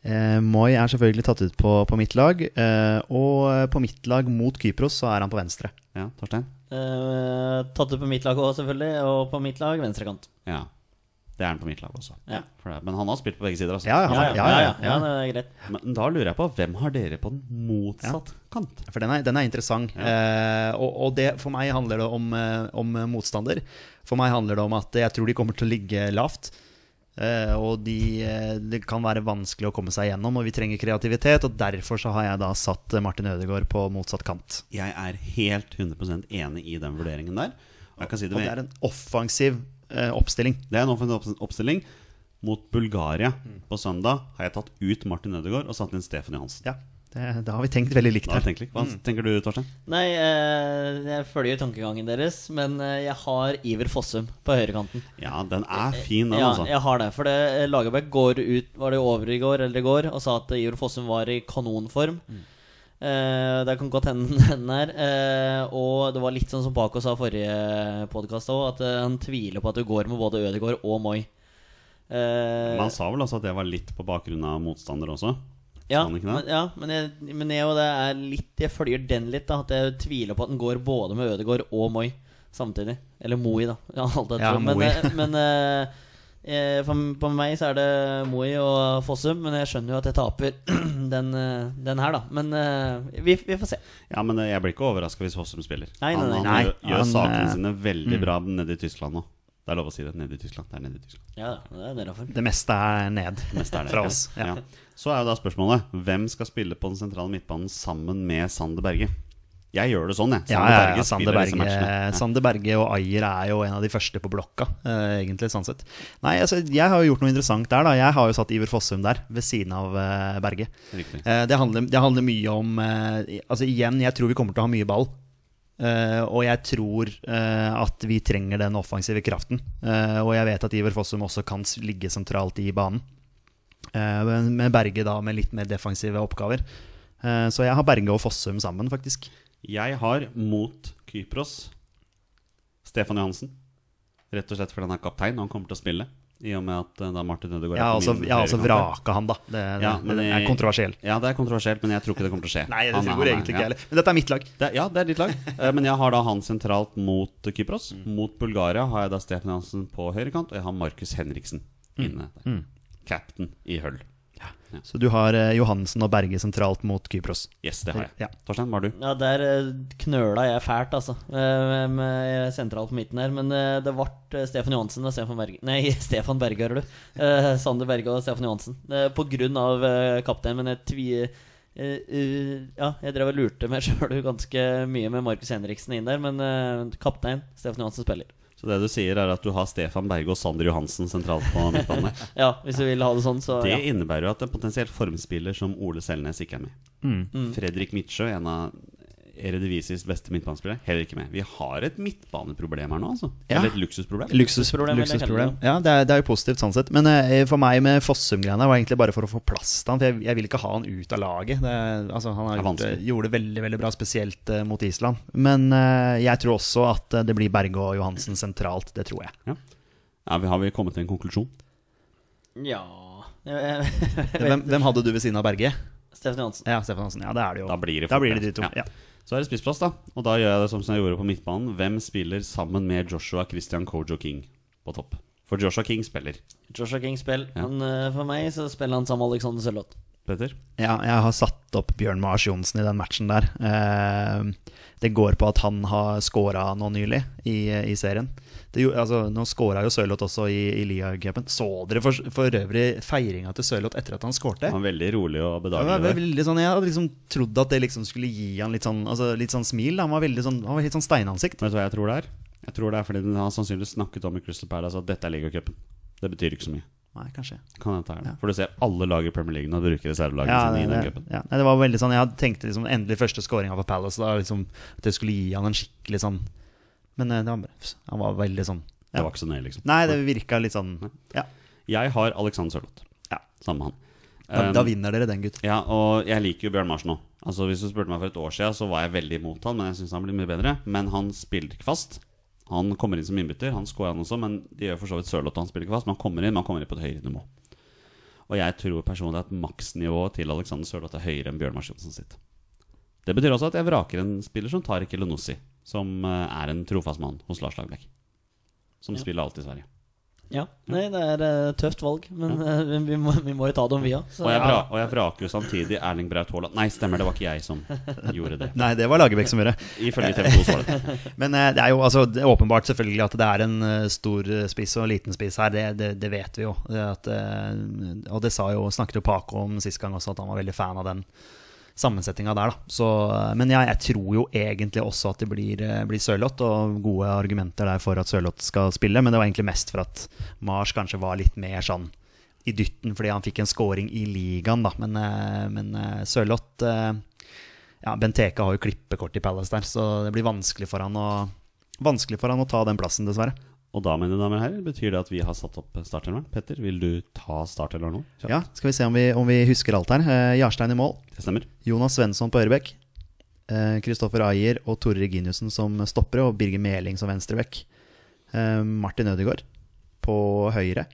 Eh, Moi er selvfølgelig tatt ut på, på mitt lag, eh, og på mitt lag mot Kypros så er han på venstre. Ja, Torstein? Eh, tatt ut på mitt lag òg, selvfølgelig. Og på mitt lag venstrekant. Ja. Det er han på mitt lag også. Ja. For det, men han har spilt på begge sider, altså. Ja, Ja, ja, ja, ja, ja, det er greit. Men da lurer jeg på, hvem har dere på den motsatt kant? For den er, den er interessant. Eh, og og det, for meg handler det om, eh, om motstander. For meg handler det om at jeg tror de kommer til å ligge lavt. Eh, og de, eh, det kan være vanskelig å komme seg gjennom, og vi trenger kreativitet. Og derfor så har jeg da satt eh, Martin Ødegaard på motsatt kant. Jeg er helt 100% enig i den vurderingen der. Og jeg kan si det Og det er en offensiv eh, oppstilling. Det er en offentlig opps- oppstilling. Mot Bulgaria på søndag har jeg tatt ut Martin Ødegaard og satt inn Stefan Johansen. Ja, det, Da har vi tenkt veldig likt her. tenkt. Hva tenker du, Torstein? Nei, eh, jeg følger tankegangen deres, men eh, jeg har Iver Fossum på høyrekanten. Ja, den er fin, den, Ja, altså. jeg har det. For det, eh, Lagerbäck går ut Var det over i går eller i går og sa at Iver Fossum var i kanonform. Eh, det kan godt hende den er. Uh, og det var litt sånn som Paco sa forrige podkast òg, at uh, han tviler på at du går med både Ødegaard og Moi. Uh, Men han sa vel også at det var litt på bakgrunn av motstander også? ja, men, ja, men jeg, men jeg og det er litt Jeg følger den litt, da. At jeg tviler på at den går både med Ødegaard og Moi samtidig. Eller Moi, da. Ja, men eh, men eh, eh, for, for meg så er det Moi og Fossum, men jeg skjønner jo at jeg taper den, eh, den her, da. Men eh, vi, vi får se. Ja, men jeg blir ikke overraska hvis Fossum spiller. Nei, nei, han nei. han Nei, gjør, han, sakene eh, sine veldig bra nede i Tyskland nå. Det er lov å si det. Nede i Tyskland. Det er nede i Tyskland. Ja, det er derfor. Det meste er ned meste er fra oss. Ja. Ja. Så er jo da spørsmålet hvem skal spille på den sentrale midtbanen sammen med Sander Berge? Jeg gjør det sånn, jeg. Ja, Sander ja, Berge ja, Sander Berge. Ja. Sander Berge og Ayer er jo en av de første på blokka, eh, egentlig, sånn sett. Nei, altså, jeg har jo gjort noe interessant der, da. Jeg har jo satt Iver Fossum der, ved siden av eh, Berge. Eh, det, handler, det handler mye om eh, Altså, igjen, jeg tror vi kommer til å ha mye ball. Eh, og jeg tror eh, at vi trenger den offensive kraften. Og jeg vet at Iver Fossum også kan ligge sentralt i banen. Med Berge da med litt mer defensive oppgaver. Så jeg har Berge og Fossum sammen, faktisk. Jeg har mot Kypros Stefan Johansen. Rett og slett fordi han er kaptein og han kommer til å spille. I og med at eh, da Martin Ødegaard Jeg har altså, jeg har også vraka han, da. Det, det, Ja, men det er kontroversielt. Ja, det er kontroversielt, men jeg tror ikke det kommer til å skje. Nei, det Han er- egentlig ikke ja. Men dette er mitt lag. Det, ja, det er ditt lag. Eh, Men jeg har da han sentralt mot Kypros. Mm. Mot Bulgaria har jeg da Stefan Johansen på høyrekant, og jeg har Markus Henriksen Mm. inne der. Captain i Hull. Så du har eh, Johansen og Berge sentralt mot Kypros. Yes, det har jeg. Ja. Torstein, hva har du? Ja, der eh, knøla jeg fælt, altså. Med, Med sentralt på midten her. Men eh, det ble eh, Stefan Johansen og Stefan Berge Nei, Stefan Berge, hører du. Eh, Sander Berge og Stefan Johansen. Eh, På grunn av eh, kaptein, men jeg tvier Uh, uh, Ja, jeg drev og lurte meg sjøl ganske mye med Markus Henriksen inn der, men uh, kaptein Stefan Johansen spiller. Så det du sier, er at du har Stefan Berge og Sander Johansen sentralt på midtbanen. Ja, hvis du vil ha det sånn, så Det ja. innebærer jo at en potensielt formspiller som Ole Selnes ikke er med. Mm. Fredrik Midtsjø, en av Eredivisis beste midtbanespiller. heller ikke med. Vi har et midtbaneproblem her nå, altså. Ja. Eller et luksusproblem. Luksusproblem, luksusproblem. Ja, det er, det er jo positivt sånn sett. Men uh, for meg med Fossum-greiene var egentlig bare for å få plass til han. For jeg, jeg vil ikke ha han ut av laget. Det, altså, han har gjort, gjorde det veldig veldig bra, spesielt uh, mot Island. Men uh, jeg tror også at det blir Berge og Johansen sentralt. Det tror jeg. Ja. Ja, vi har vi kommet til en konklusjon? Ja Hvem, hvem hadde du ved siden av Berge? Stefan Johansen. Ja, Stefan Hansen. Ja, det er det jo. Da blir det da blir det det. de to. Ja. Så er det spissplass, da. Og da gjør jeg det som jeg gjorde på midtbanen. Hvem spiller sammen med Joshua Christian Kojo King på topp? For Joshua King spiller. Joshua King spiller. Ja. Men eh, for meg så spiller han sammen med Alexander Sørloth. Petter? Ja, jeg har satt opp Bjørn Mars Johnsen i den matchen der. Eh, det går på at han har scora nå nylig i, i serien. Det, altså, nå skåra jo Sørloth også i, i Liacupen. Så dere for, for øvrig feiringa til Sørloth etter at han skårte? Han var veldig rolig og bedagelig. veldig sånn, jeg hadde liksom trodd at det liksom skulle gi han litt sånn, altså, litt sånn smil. da. Han var veldig sånn, han var helt sånn steinansikt. Vet du hva jeg tror det er? Jeg tror det er fordi har sannsynligvis snakket om i Crystal Palace at dette er ligacupen. Det betyr ikke så mye. Nei, kanskje. Kan det. Ja. For du ser alle lag i Premier League nå bruker reservelagene Ja, sine i den cupen. ja. Det var veldig sånn, Jeg tenkte liksom endelig første skåringa for Palace. Da, liksom, at det skulle gi han en skikkelig sånn Men eh, det var, han var veldig sånn Det var ikke så nøye, liksom. Nei, det virka litt sånn Ja, Jeg har Alexander Sørloth. Ja. Samme han. da, Um, da vinner dere den, gutt. Ja, og jeg liker jo Bjørn Mars nå. Altså Hvis du spurte meg for et år siden, så var jeg veldig imot han, men jeg syns han blir mye bedre. Men han spiller ikke fast. Han kommer inn som innbytter, han scorer han også, men de gjør for så vidt Sørloth, han spiller ikke fast. Men han kommer inn, men han kommer inn på et høyere nivå. Og jeg tror personlig at maksnivået til Alexander Sørloth er høyere enn Bjørn Mars Johnsen sitt. Det betyr også at jeg vraker en spiller som Tariq Elonossi, som eh, er en trofast mann hos Lars Lagerbäck. Som Ja. spiller alltid i Sverige. Ja, nei, det er et tøft valg, men ja. vi, må, vi må jo ta dem, vi òg. Og vra, og jeg vraker jo samtidig Erling Braut Haaland. Nei, stemmer, det var ikke jeg som gjorde det. Nei, det var Lagerbäck som gjorde det. Ifølge TV 2 så var det det. Men eh, det er jo altså, det er åpenbart selvfølgelig at det er en eh, stor eh, spiss og en liten spiss her. Det, det, det vet vi jo. Det at, eh, og det sa jo, snakket jo Paco om sist gang også, at han var veldig fan av den sammensetninga der. Da. Så, eh, men ja, jeg tror jo egentlig også at det blir, eh, blir Sørloth, og gode argumenter der for at Sørloth skal spille. Men det var egentlig mest for at Mars kanskje var litt mer sånn i dytten fordi han fikk en scoring i ligaen, da. Men, eh, men Sørloth ja, Benteke har jo klippekort i Palace der, så det blir vanskelig for han å, vanskelig for han å ta den plassen, dessverre. Og da, mine damer og herrer, betyr det at vi har satt opp startelveren. Petter, vil du ta startelveren nå? Kjøpt. Ja, Skal vi se om vi, om vi husker alt her. Eh, Jarstein i mål. Det stemmer. Jonas Svensson på Ørebekk. Kristoffer Ayer og Tore Reginiussen som stoppere, og Birger Meling som venstrebekk. Eh, Martin Ødegaard på høyre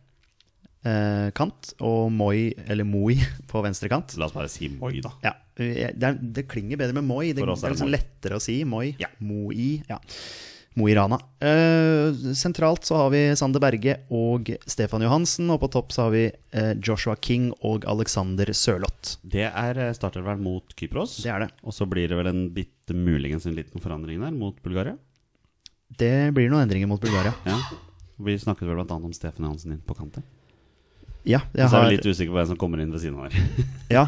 eh, kant, og Moi, eller Moi, på venstre kant. La oss bare si Moi, da. Ja, eh, det, er, det klinger bedre med Moi. Det, det er liksom lettere å si Moi. Ja. Moi. Ja. Mo i Rana. Eh, sentralt så har vi Sander Berge og Stefan Johansen. Og på topp så har vi eh, Joshua King og Alexander Sørloth. Det er startervern mot Kypros. Det er det. Og så blir det vel en bitte muligens en liten forandring der mot Bulgaria. Det blir noen endringer mot Bulgaria. Ja. Vi snakket vel bl.a. om Stefan Johansen inn på kanten. Ja, Så er vi litt usikre på hvem som kommer inn ved siden av her. ja.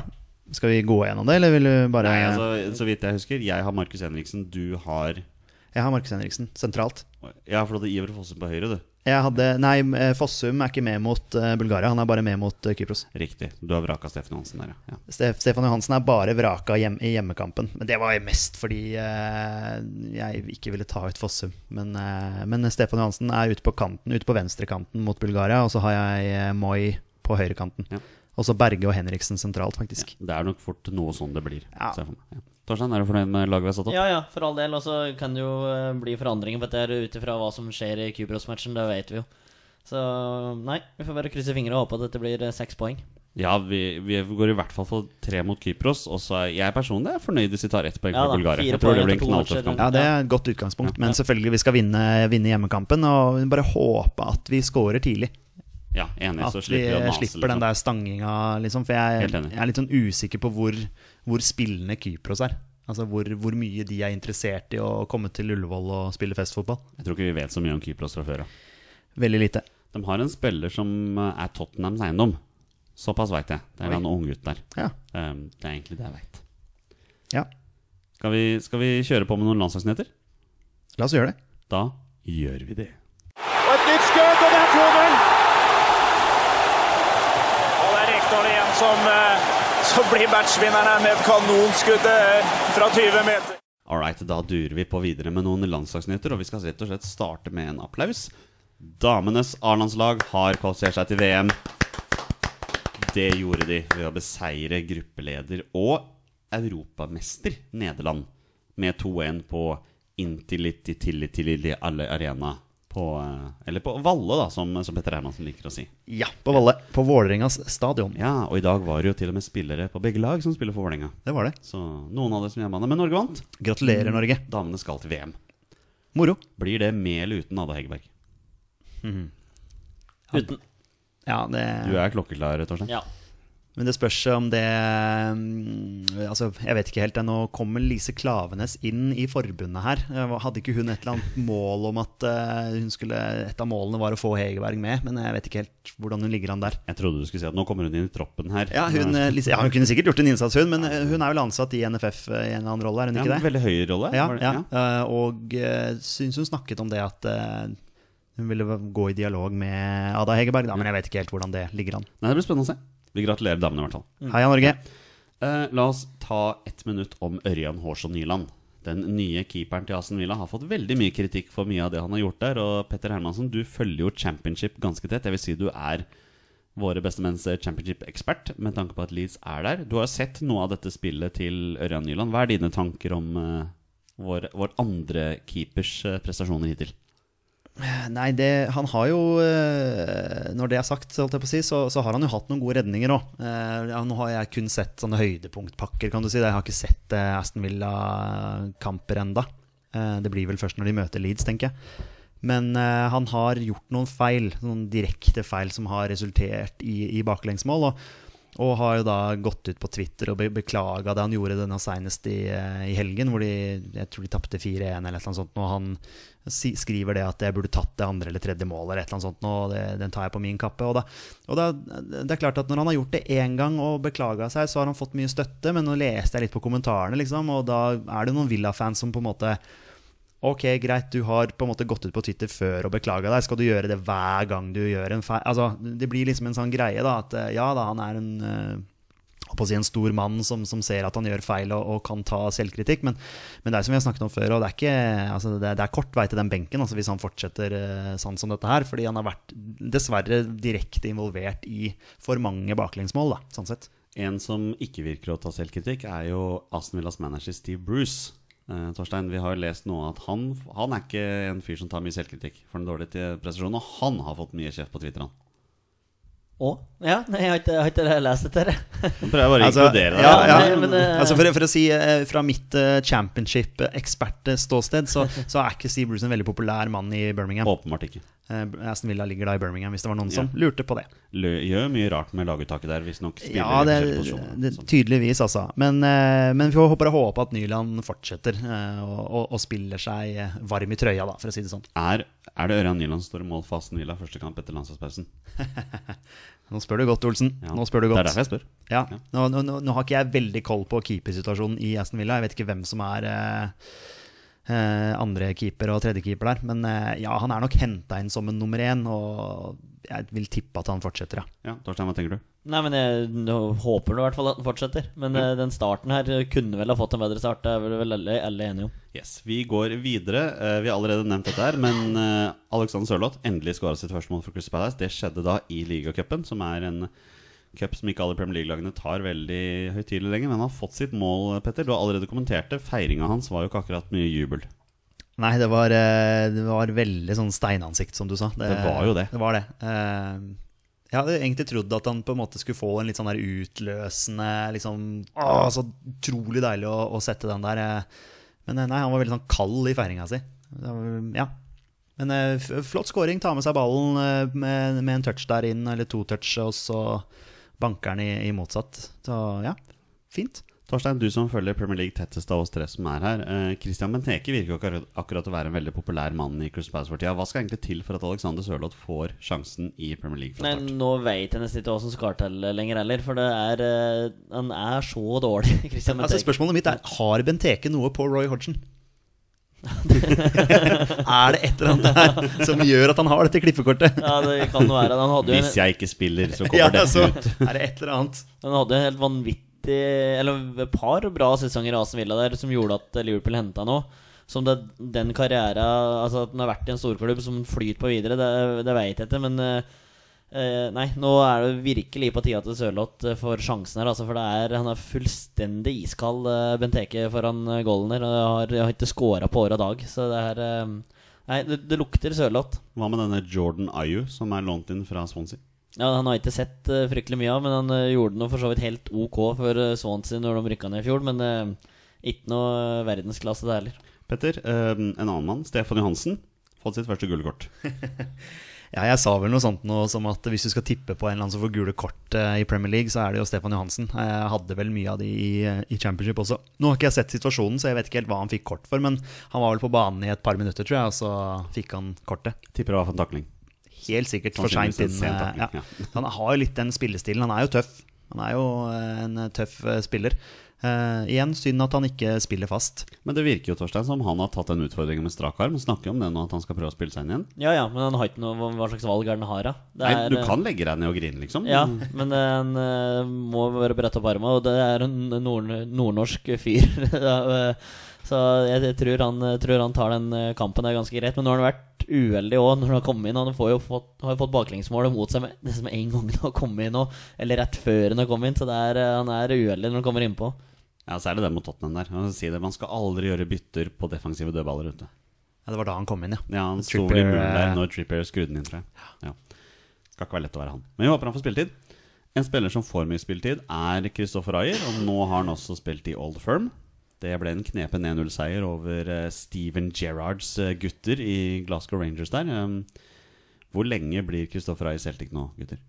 Skal vi gå gjennom det, eller vil du bare Nei, altså, Så vidt jeg husker, jeg har Markus Henriksen, du har Jeg har Markus Henriksen sentralt. Ja, for du hadde Iver Fossum på høyre, du. Jeg hadde, nei, eh, Fossum er ikke med mot eh, Bulgaria, han er bare med mot eh, Kypros. Riktig. Du har vraka Stefan Johansen der, ja. ja. Stef Stefan Johansen er bare vraka hjem, i hjemmekampen. Men det var mest fordi eh, jeg ikke ville ta ut Fossum. Men, eh, men Stefan Johansen er ute på kanten, ute på venstrekanten mot Bulgaria. Og så har jeg Moi på høyrekanten. Ja. Og så Berge og Henriksen sentralt, faktisk. Det er nok fort noe sånn det blir. Ja. Torstein, er du fornøyd med laget vi har satt opp? Ja, ja, for all del. Og så kan det jo eh, bli forandringer på dette ut ifra hva som skjer i Kypros-matchen. Det vet vi jo. Så nei, vi får bare krysse fingre og håpe at dette blir eh, seks poeng. Ja, vi, vi går i hvert fall for tre mot Kypros. Og så er jeg personlig er fornøyd hvis vi tar ett poeng Ja fra Bulgaria. Jeg tror det blir en knalltøff kamp. Ja, det er et godt utgangspunkt. Men selvfølgelig, vi skal vinne, vinne hjemmekampen. Og bare håpe at vi scorer tidlig. Ja, enig, så At vi slipper vi å mase. slipper den liksom. der stanginga, liksom. For jeg, jeg er litt sånn usikker på hvor, hvor spillende Kypros er. Altså hvor, hvor mye de er interessert i å komme til Ullevål og spille festfotball. Jeg tror ikke vi vet så mye om Kypros fra før av. Veldig lite. De har en spiller som eh, er Tottenhams eiendom. Såpass veit jeg. Det er Oi. en unggutt der. Ja. Um, det er egentlig det jeg veit. ja. Skal, vi- skal vi kjøre på med noen landslagsnyheter? La oss gjøre det. Da gjør vi det. Og et nytt skudd, og det er 2-0! Og det er Rekdal igjen som, eh, som blir matchvinneren med et kanonskudd eh, fra 20 meter. All right, da durer vi på videre med noen landslagsnyheter, og vi skal rett og slett starte med en applaus. Damenes A-landslag har kvalifisert seg til VM. Det gjorde de ved å beseire gruppeleder og europamester Nederland med 2-1 på Intiliti Arena på, eh, Eller på Valle, da, som, som Petter Hermansen liker å si. Ja, på Valle. På Vålerengas stadion. Ja, Og i dag var det jo til og med spillere på begge lag som spiller for Vålerenga. Det var det. Så noen hadde det som hjemmebane. Men Norge vant. Gratulerer, Norge. Damene skal til VM. Moro. Blir det med eller uten Ada Hegerberg? Uten. Ja, det Du er klokkeklar, Torstein? Ja. Men det spørs om det mm, Altså, jeg vet ikke helt. Nå kommer Lise Klavenes inn i forbundet her. Eh, Hadde ikke hun et eller annet mål om at eh, hun skulle Et av målene var å få Hegerberg med, men jeg vet ikke helt hvordan hun ligger an der. Jeg trodde du skulle si at nå kommer hun inn i troppen her. Ja, hun, eh, Lise, ja, hun kunne sikkert gjort en innsats, hun, men hun er vel ansatt i NFF i en eller annen rolle, er hun Ja, ikke en det? Veldig høy rolle. Ja, ja. og syns hun snakket om det at hun ville gå i dialog med Ada Hegerberg, da, men jeg vet ikke helt hvordan det ligger an. Nei, Det blir spennende å se. Vi gratulerer damene, i hvert fall. Heia Norge. Eh, la oss ta ett minutt om Ørjan Hårsson Nyland. Den nye keeperen til Aston Villa har fått veldig mye kritikk for mye av det han har gjort der. Og Petter Hermansen, du følger jo championship ganske tett. Jeg vil si du er våre bestemenns championship-ekspert med tanke på at Leeds er der. Du har sett noe av dette spillet til Ørjan Nyland. Hva er dine tanker om uh, vår, vår andre keepers eh, prestasjoner hittil? Nei, det, han har jo eh, Når det er sagt, si, så, så har han jo hatt noen gode redninger òg. Ja, nå har jeg kun sett sånne høydepunktpakker, kan du si. Jeg har ikke sett eh, Aston Villa-kamper enda. Eh, det blir vel først når de møter Leeds, tenker jeg. Men eh, han har gjort noen feil, noen direkte feil som har resultert i, i baklengsmål. Og, og har jo da gått ut på Twitter og be beklaga det han gjorde denne senest i, eh, i helgen, hvor de, jeg tror de tapte 4-1 eller annet sånt. Og han skriver det at jeg burde tatt det andre eller tredje målet eller et eller annet sånt. Og det, den tar jeg på min kappe. Og, da, og da, det er klart at når han har gjort det én gang og beklaga seg, så har han fått mye støtte. Men nå leste jeg litt på kommentarene, liksom, og da er det noen Villa-fans som på en måte Ok, greit, du har på en måte gått ut på Twitter før og beklaga deg. Skal du gjøre det hver gang du gjør en feil? Altså, det blir liksom en sånn greie, da. At eh, ja da, han er en eh, på å si en stor mann som, som ser at han gjør feil og, og kan ta selvkritikk. Men, men det er som vi har snakket om før, og det er, ikke, altså det, det er kort vei til den benken altså hvis han fortsetter eh, sånn som dette her. Fordi han har vært dessverre direkte involvert i for mange baklengsmål, da, sånn sett. En som ikke virker å ta selvkritikk, er jo Aston Villas manager Steve Bruce. Eh, Torstein, vi har jo lest noe at han, han er ikke en fyr som tar mye selvkritikk for den dårlige prestasjonen, og han har fått mye kjeft på Twitter. han Å? Ja, nei, jeg har ikke, jeg har ikke lest dette. prøver jeg bare å Altså, inkludere deg. ja, ja. Nei, men, eh, Altså for, for å si eh, Fra mitt eh, championship-ekspertståsted så, så er ikke Steve Bruce en veldig populær mann i Birmingham. Åpenbart ikke. Eh, Aston Villa ligger da i Birmingham, hvis det var noen som lurte på det. Lø gjør mye rart med laguttaket der, visstnok. Ja, det, det, tydeligvis, altså. Men, men vi får bare håpe at Nyland fortsetter og, og, og spiller seg varm i trøya, da, for å si det sånn. Er, er det Ørjan Nyland som står i mål for Aston Villa første kamp etter landslagspausen? Nå spør du godt, Olsen. Ja. Nå spør du godt. Det er derfor jeg spør. Ja. Nå, nå, nå har ikke jeg veldig koll på keepersituasjonen i Aston Villa. Jeg vet ikke hvem som er eh, eh, andre keeper og tredje keeper der. Men eh, ja, han er nok henta inn som en nummer én, og jeg vil tippe at han fortsetter, ja. Ja, Torstein, hva tenker du? Nei, men jeg nå håper nå i hvert fall at den fortsetter. Men mm. den starten her kunne vel ha fått en bedre start. Det er vel vel alle, alle enige om. Yes, Vi går videre. Eh, vi har allerede nevnt dette her, men eh, Alexander Sørloth endelig skåra sitt første mål for Crystal Palace. Det skjedde da i ligacupen, som er en cup som ikke alle Premier League-lagene tar veldig høytidelig lenger. Men han har fått sitt mål, Petter. Du har allerede kommentert det. Feiringa hans var jo ikke akkurat mye jubel. Nei, det var, eh, det var veldig sånn steinansikt, som du sa. Det var jo det. Det var det. Eh, Jeg hadde egentlig trodd at han på en måte skulle få en litt sånn der utløsende liksom, å, Så utrolig deilig å, å sette den der. eh. Men eh, nei, han var veldig sånn kald i feiringa si. Ja. Men eh, flott scoring. Ta med seg ballen med, med en touch der inn, eller to touch, og så banker han i, i motsatt. Så ja, fint. Torstein, du som følger Premier League tettest av oss tre som er her. Eh, Christian Benteke virker jo akkurat, akkurat å være en veldig populær mann i Crystal Palace for tida. Hva skal egentlig til for at Alexander Sørloth får sjansen i Premier League Nei, nå vet jeg nesten ikke hva som skal til lenger heller, for det er eh, Han er så dårlig, Christian Altså, spørsmålet mitt er Har Benteke noe på Roy Hodgson? er det et eller annet der som gjør at han har dette klippekortet? Ja, det kan være. Han hadde jo en, Hvis jeg ikke spiller, så kommer Ja, dette altså, ut. er det et eller annet? han hadde en helt vanvittig Eller et par bra sesonger i Asen Villa der som gjorde at Liverpool henta noe. Som det, den karriera Altså at den har vært i en storklubb som flyter på videre, det, det veit jeg ikke, men eh, eh, Nei, nå er det virkelig på tida til Sørloth eh, får sjansen her, altså, for er, han er fullstendig iskald, Bent Benteke, foran goalen der. Og har, har ikke scora på og dag, så det er eh, Nei, det, det lukter Sørloth. Hva med denne Jordan Ayu, som er lånt inn fra Swansea? Ja, Han har ikke sett uh, fryktelig mye av, men han uh, gjorde noe for så vidt helt ok for uh, Swansea når de rykka ned i fjor. Men eh, ikke noe eh, verdensklasse, det heller. Petter, eh, en annen mann, Stefan Johansen, fått sitt første gule kort. Ja, jeg sa vel noe sånt noe som at hvis du skal tippe på en eller annen som får gule kort eh, i Premier League, så er det jo Stefan Johansen. Jeg hadde vel mye av de i, eh, i Championship også. Nå har ikke jeg sett situasjonen, så jeg vet ikke helt hva han fikk kort for, men han var vel på banen i et par minutter, tror jeg, og så fikk han kortet. Tipper det var for en takling. Helt sikkert for seint inn. eh, Ja. ja. Han har jo litt den spillestilen. Han er jo tøff. Han er jo eh, en tøff eh, spiller. Uh, igjen, synd at han ikke spiller fast. Men det virker jo Torstein, som han har tatt den utfordringen med strak arm. Snakker om det nå, at han skal prøve å spille seg inn igjen. Ja ja, men han har ikke noe hva- slags valg er han har, da? Det Nei, er, du kan legge deg ned og grine, liksom. Ja, men han eh, må bare brette opp armen, og det er en nord nordnorsk fyr. Så jeg, jeg tror, han, jeg tror han tar den eh, kampen der ganske greit. Men nå har han vært uheldig òg når han har kommet inn. Han får jo fått, har jo fått baklengsmålet mot seg med nesten med en gang han har kommet inn og, Eller rett før han har kommet inn, så det er, eh, han er uheldig når han kommer innpå. Ja, så er det det mot Tottenham der. Si det, Man skal aldri gjøre bytter på defensive dødballer ute. Ja, det var da han kom inn, ja. Ja, Han sto i muren der eh, når Trippier skrudde den inn, tror jeg. Ja. Skal ikke være lett å være han. Men vi håper han får spilletid. En spiller som får mye spilletid, er Christoffer Ayer. Og nå har han også spilt i Old Firm. Det ble en knepen 1-0-seier over eh, Steven Gerrards eh, gutter i Glasgow Rangers der. Um, Hvor lenge blir Kristoffer Ayer Celtic nå, gutter?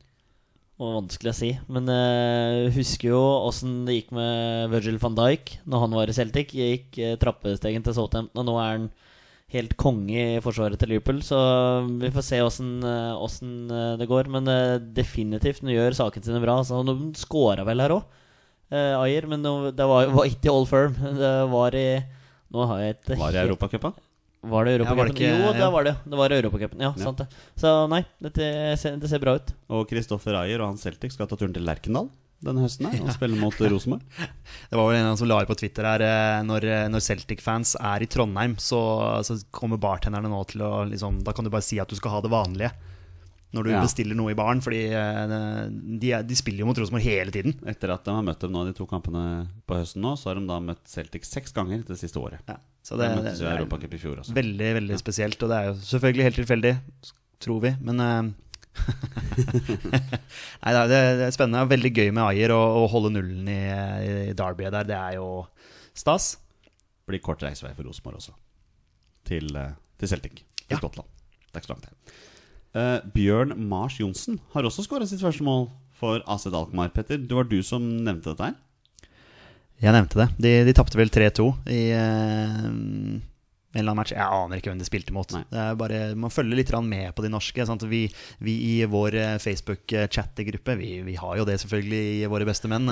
Og vanskelig å si. Men jeg husker jo åssen det gikk med Virgil van Dijk når han var i Celtic. Gikk uh, trappestegen til Southampton, og nå er han helt konge i forsvaret til Liverpool. Så vi får se åssen uh, det går. Men uh, definitivt, nå gjør sakene sine bra. Så nå skåra vel her òg, Ayer. Men det var, var ikke i All Firm. Det var i Nå har jeg et Var i Europacupen? Var det det Europacupen? Ja, jo, det ja. var det. Det var Europacupen. Ja, Ja. sant det. Så nei, dette ser, det ser bra ut. Og Kristoffer Ayer og hans Celtic skal ta turen til Lerkendal denne høsten her og spille mot Rosenborg. Det var vel en som la ut på Twitter her eh, når, når Celtic-fans er i Trondheim, så, så kommer bartenderne nå til å liksom, Da kan du bare si at du skal ha det vanlige når du Ja. bestiller noe i baren. Fordi eh, de, de spiller jo mot Rosenborg hele tiden. Etter at de har møtt dem nå de to kampene på høsten nå, så har de da møtt Celtic seks ganger det siste året. Ja. Så det, de møttes jo i Europacup i fjor også. veldig veldig spesielt. Og det er jo selvfølgelig helt tilfeldig, tror vi. Men eh, Nei, det er, spennende. og Veldig gøy med Ayer å, holde nullen i, i Derby der. Det er jo stas. blir kort reisevei for Rosenborg også. Til, eh, til Celtic i Ja. Skottland. Det er ikke så langt. Eh, Bjørn Mars Johnsen har også skåra sitt første mål for AC Dalkmar, Petter, det var du som nevnte dette her. Jeg nevnte det. De, de tapte vel 3-2 i eh, en eller annen match. Jeg aner ikke hvem de spilte mot. Er bare, man følger litt med på de norske. Vi, vi i vår eh, Facebook-chattegruppe, vi, vi har jo det selvfølgelig i Våre beste menn.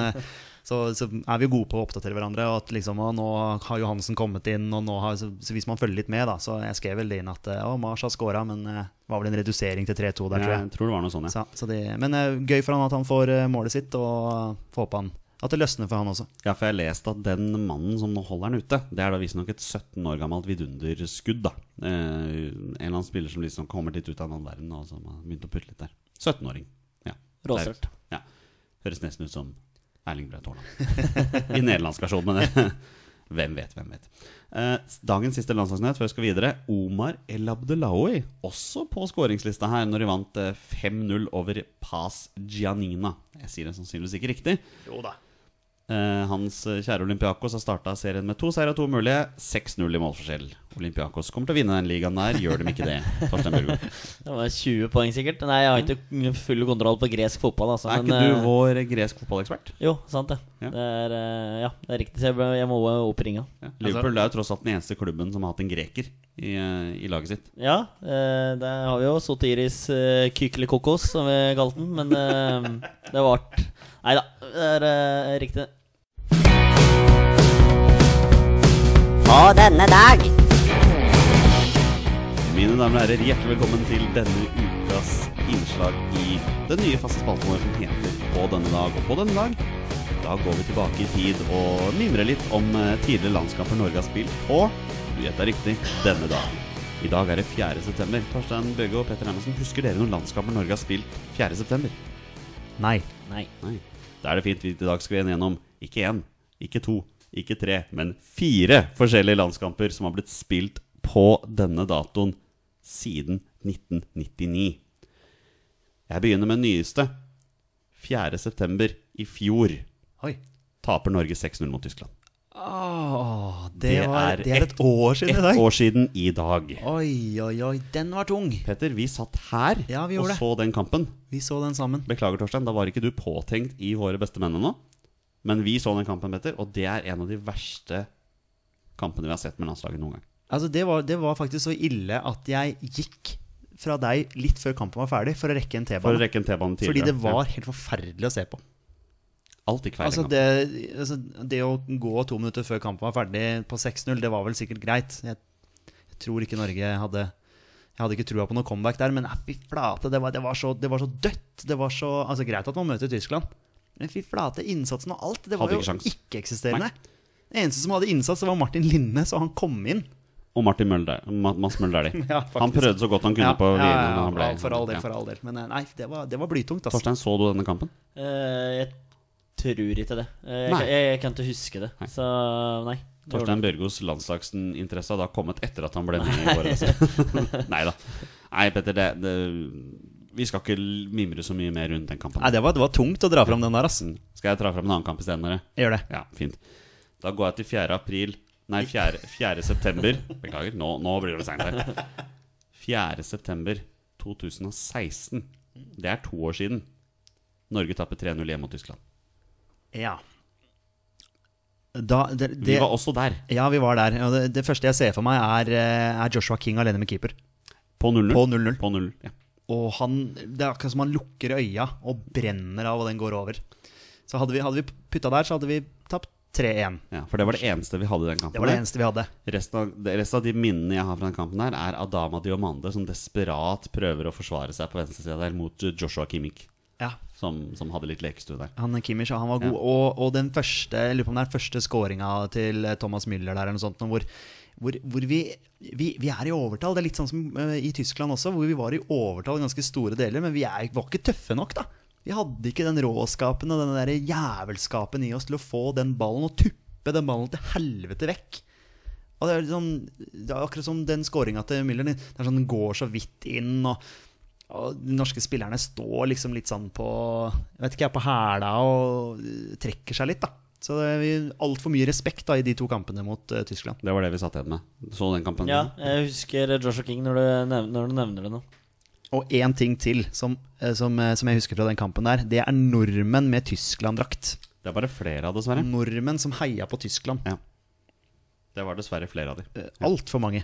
Så, så er vi jo gode på å oppdatere hverandre. Og at liksom, og nå har Johansen kommet inn, og nå har, så, så hvis man følger litt med, da Så jeg skrev vel det inn at å, Mars har scora, men eh, det var vel en redusering til 3-2 der, tror jeg. Jeg tror det var noe sånn, ja. Så, så det, men eh, gøy for han at han får eh, målet sitt, og får håpe han at det løsner for han også. Ja, for jeg har lest at den mannen som nå holder han ute, det er da visstnok et 17 år gammelt vidunderskudd. da eh, En eller annen spiller som liksom kommer litt ut av en annen verden, og som har begynt å putte litt der. 17-åring. Ja. Råsølt. Ja. Høres nesten ut som Erling Braut Haaland. I nederlandsk versjon, men. Hvem vet, hvem vet. Eh, dagens siste landslagsnyhet før vi skal videre. Omar El Abdelawi, også på skåringslista her, når de vant eh, 5-0 over Pas Giannina. Jeg sier det sannsynligvis ikke riktig. Jo da. Eh, hans eh, kjære Olympiakos har starta serien med to seier og to mulige. 6-0 i målforskjell. Olympiakos kommer til å vinne den ligaen der. Gjør dem ikke det? Torstein? Det var 20 poeng sikkert. Nei, jeg har ikke full kontroll på gresk fotball. Altså, Er men, ikke du eh, vår gresk fotballekspert? Jo, sant det. Ja. Det er, ja, det er riktig. Så jeg, må må oppringe. Ja. Liverpool er jo tross alt den eneste klubben som har hatt en greker i, i laget sitt. Ja, eh, der har vi jo Sotiris uh, Kykelikokos, som vi kalte den. Men det vart Nei da, det er riktig. På denne dag Mine damer og herrer, hjertelig velkommen til denne ukas innslag i den nye faste spalten vår som heter På denne dag. Og på denne dag da går vi tilbake i tid og mimrer litt om eh, tidligere landskamper Norge har spilt på du gjetta riktig denne dagen. I dag er det 4. september. Torstein Bøge og Petter Hermansen, husker dere noen landskamper Norge har spilt 4. september? Nei. Nei. Nei. Da er det fint. I dag skal vi gjennom ikke én, ikke to, ikke tre, men fire forskjellige landskamper som har blitt spilt på denne datoen siden 1999. Jeg begynner med den nyeste. 4. september i fjor Oi. taper Norge 6-0 mot Tyskland. Åh, det, Det var, er det er et, et år siden i dag. dag. år siden i dag. Oi, oi, oi. Den var tung. Petter, vi satt her Ja, vi og det. så den kampen. Vi så den sammen. Beklager, Torstein, da var ikke du påtenkt i Våre beste menn ennå. Men vi så den kampen, Petter, og det er en av de verste kampene vi har sett med landslaget noen gang. Altså, det var, det var faktisk så ille at jeg gikk fra deg litt før kampen var ferdig, for å rekke en T-bane. Fordi det var helt forferdelig å se på. Alt gikk feil. Altså det, altså, det å gå to minutter før kampen var ferdig på 6-0, det var vel sikkert greit. Jeg, jeg tror ikke Norge hadde Jeg hadde ikke trua på noe comeback der, men fy flate, det var, det, var så, det var så dødt. Det var så Altså, greit at man møter Tyskland, fy flate, innsatsen og alt, det var Hadde jo ikke-eksisterende. Det eneste som hadde innsats, var Martin Linnes, og han kom inn. Og Martin Møller, Ma- Mads Møller Ja, han prøvde så godt han kunne Ja, på ja, Wien. ja, ja, ble, for all del, ja. for all del. Men eh, nei, det var, det var blytungt, altså. Torstein, så du denne kampen? Uh, jeg tror ikke det. Eh, jeg, jeg, jeg kan ikke huske det. Nei. Så nei. Torstein Børgos landslagsinteresse har da kommet etter at han ble med i våre Nei da. Nei, Petter, det, det Vi skal ikke mimre så mye mer rundt den kampen. Nei, det var, det var tungt å dra fram den der, ass. Mm. Skal jeg dra frem en annen kamp isteden? dere? Gjør det. Ja, fint. Da går jeg til 4. april Nei, 4. 4. september. Beklager, nå, nå blir det seint her. 4. september 2016. Det er to år siden. Norge tapper 3-0 hjemme mot Tyskland. Ja. Da, det, Vi var også der. Ja, vi var der. Og det, det første jeg ser for meg, er, eh, er Joshua King alene med keeper. På 0-0. På 0-0. På 0, ja. Og han, det er akkurat som han lukker øya og brenner av, og den går over. Så hadde vi, hadde vi putta der, så hadde vi tapt 3-1. ja. For det var det eneste vi hadde i den kampen. Det var det eneste vi hadde. Resten av, resten av de minnene jeg har fra den kampen, her er Adama Diomande som desperat prøver å forsvare seg på venstresida der mot Joshua Kimmich, Ja, som, som hadde litt lekestue der. han Kimmich han var god. Ja. Og, og den første jeg lurer på om det er den første scoringa til Thomas Müller der, eller noe sånt, hvor, hvor, hvor vi, vi, vi er i overtall. Det er litt sånn som eh, i Tyskland også, hvor vi var i overtall i ganske store deler, men vi er, var ikke tøffe nok, da. Vi hadde ikke den råskapen og den der jævelskapen i oss til å få den ballen og tuppe den ballen til helvete vekk. Og det er, liksom, det er akkurat som den skåringa til Müller. Er sånn, Den går så vidt inn, og, og de norske spillerne står liksom litt sånn på Jeg vet ikke, på hæla og eh, trekker seg litt, da. Så det er altfor mye respekt da i de to kampene mot uh, Tyskland. Det var det vi satt igjen med. Så den kampen? Ja, jeg husker Joshua King når du, nevner, når du nevner det nå. Og én ting til som, eh, som, eh, som jeg husker fra den kampen der. Det er nordmenn med Tyskland-drakt. Det er bare flere av, dessverre. Nordmenn som heia på Tyskland. Ja. Det var dessverre flere av de. Eh, Altfor mange.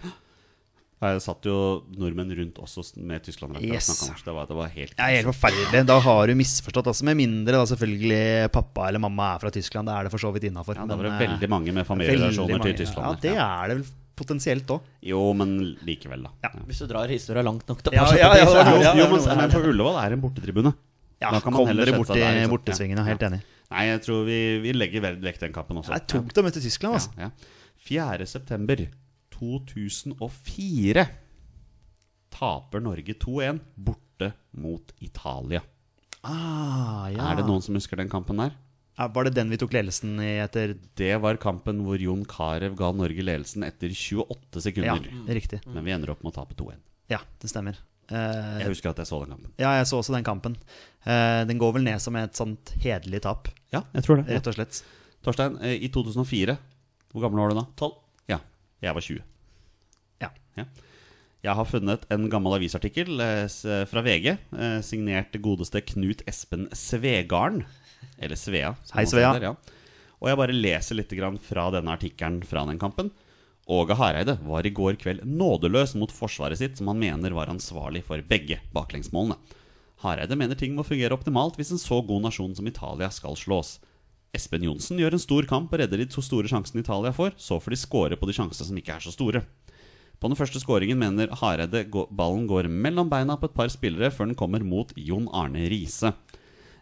Jeg satt jo nordmenn rundt også med Tyskland. Yes. Det, var, det var helt er helt forferdelig. Da har du misforstått. Altså, med mindre da selvfølgelig pappa eller mamma er fra Tyskland. Det er det for så vidt innafor. ja, Da var det veldig mange med familierelasjoner til Tyskland. Ja, det er det vel potensielt òg. Jo, men likevel, da. Ja. Ja. Hvis du drar historia langt nok da. ja, ja, ja, ja, jo, men, ja, men på Ullevål er det en bortetribune. Ja, Da kan man heller borti, der, liksom. bortesvingen. Ja, Ja, helt ja. enig. Nei, jeg tror vi, vi legger vekk den kappen også. Det er tungt å møte Tyskland, altså. Ja, ja. 4. september 2004 taper Norge 2-1 borte mot Italia. Ah, ja. Er det noen som husker den kampen der? Ja, Var det den vi tok ledelsen i etter Det var kampen hvor Jon Carew ga Norge ledelsen etter 28 sekunder. Ja, riktig. Men vi ender opp med å tape 2-1. Ja, det stemmer. Uh, Jeg husker at jeg så den kampen. ja, jeg så også den kampen. Uh, den går vel ned som et sånt hederlig tap, Ja, jeg tror det. rett og slett. Torstein, eh, i 2004, hvor gammel var du da? 12. Ja, jeg var 20. Ja. Jeg har funnet en gammel avisartikkel eh, fra VG, eh, signert godeste Knut Espen Svegarden. Eller Svea. Hei, Svea. der, ja. Og jeg bare leser litt fra denne artikkelen fra den kampen. Åge Hareide var i går kveld nådeløs mot forsvaret sitt, som han mener var ansvarlig for begge baklengsmålene. Hareide mener ting må fungere optimalt hvis en så god nasjon som Italia skal slås. Espen Johnsen gjør en stor kamp og redder de to store sjansene Italia får. Så får de score på de sjansene som ikke er så store. På den første skåringen mener Hareide ballen går mellom beina på et par spillere før den kommer mot Jon Arne Riise.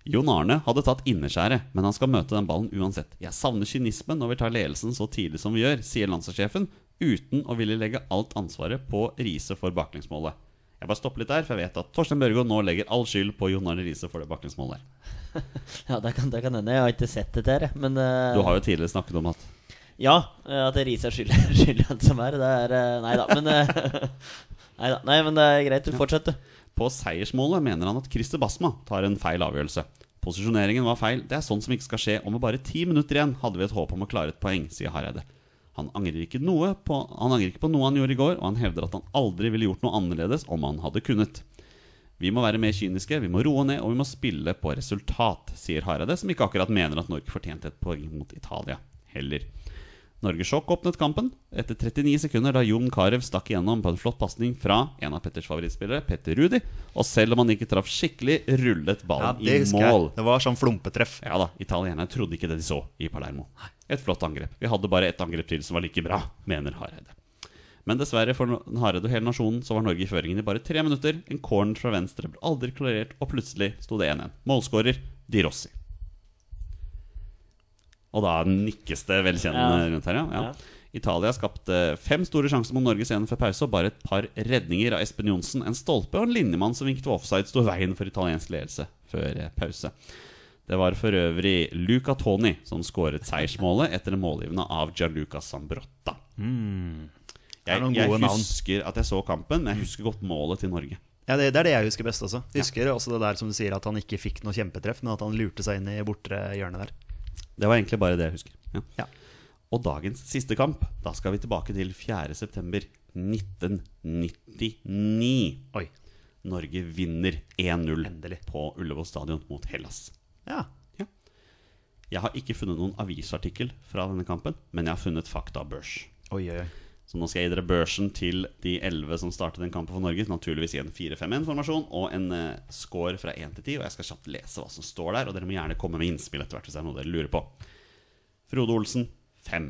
Jon Arne hadde tatt innerskjæret, men han skal møte den ballen uansett. Jeg savner kynismen når vi tar ledelsen så tidlig som vi gjør, sier landslagssjefen, uten å ville legge alt ansvaret på Riise for baklengsmålet. Jeg bare stopper litt der, for jeg vet at Torstein Børgo nå legger all skyld på Jon Arne Riise for det baklengsmålet. Ja, det kan, det kan hende. Jeg har ikke sett det her, men uh... Du har jo tidligere snakket om at Ja, eh, at Riise er skyld skyld i alt som er. Det er eh, Nei da, men eh, Nei da. Nei, men det er greit. Du fortsetter. På seiersmålet mener han at Christer Basma tar en feil avgjørelse. Posisjoneringen var feil. Det er sånt som ikke skal skje. Og med bare ti minutter igjen hadde vi et håp om å klare et poeng, sier Hareide. Han angrer, ikke noe på, han angrer ikke på noe han gjorde i går, og han hevder at han aldri ville gjort noe annerledes om han hadde kunnet. Vi må være mer kyniske, vi må roe ned, og vi må spille på resultat, sier Hareide, som ikke akkurat mener at Norge fortjente et poeng mot Italia heller. Norge Sjokk åpnet kampen etter 39 sekunder da Jon Carew stakk igjennom på en flott pasning fra en av Petters favorittspillere, Petter Rudi. Og selv om han ikke traff skikkelig, rullet ballen ja, i mål. jeg. Det var sånn flumpetreff. Ja da, italienerne trodde ikke det de så i Palermo. Et flott angrep. Vi hadde bare ett angrep til som var like bra, mener Hareide. Men dessverre for Hareide og hele nasjonen så var Norge i føringen i bare tre minutter. En corner fra venstre ble aldri klarert, og plutselig sto det 1-1. Målskårer Di Rossi. Og da nikkes det velkjennende Ja. rundt her, ja. ja. Ja. Italia skapte fem store sjanser mot Norge scenen før pause, og bare et par redninger av Espen Johnsen, en stolpe og en linjemann som vinket offside, sto veien for italiensk ledelse før eh, pause. Det var for øvrig Luca Toni som skåret seiersmålet etter en målgivende av Gianluca Sambrotta. Er Jeg, jeg husker at jeg så kampen, men jeg husker godt målet til Norge. Ja, det, det er det jeg husker best også. Husker også det der som du sier at han ikke fikk noe kjempetreff, men at han lurte seg inn i bortre hjørnet der. Det var egentlig bare det jeg husker. Ja. Ja. Og dagens siste kamp, da skal vi tilbake til 4.9.1999. Oi. Norge vinner 1-0 Endelig. på Ullevål stadion mot Hellas. Ja. Jeg har ikke funnet noen avisartikkel fra denne kampen, men jeg har funnet faktabørs. Oi, oi, oi. Så nå skal jeg gi dere børsen til de 11 som startet den kampen for Norge. Naturligvis i en 4-5-1-formasjon og en uh, score fra 1 til 10. Og jeg skal kjapt lese hva som står der, og dere må gjerne komme med innspill etter hvert hvis det er noe dere lurer på. Frode Olsen 5.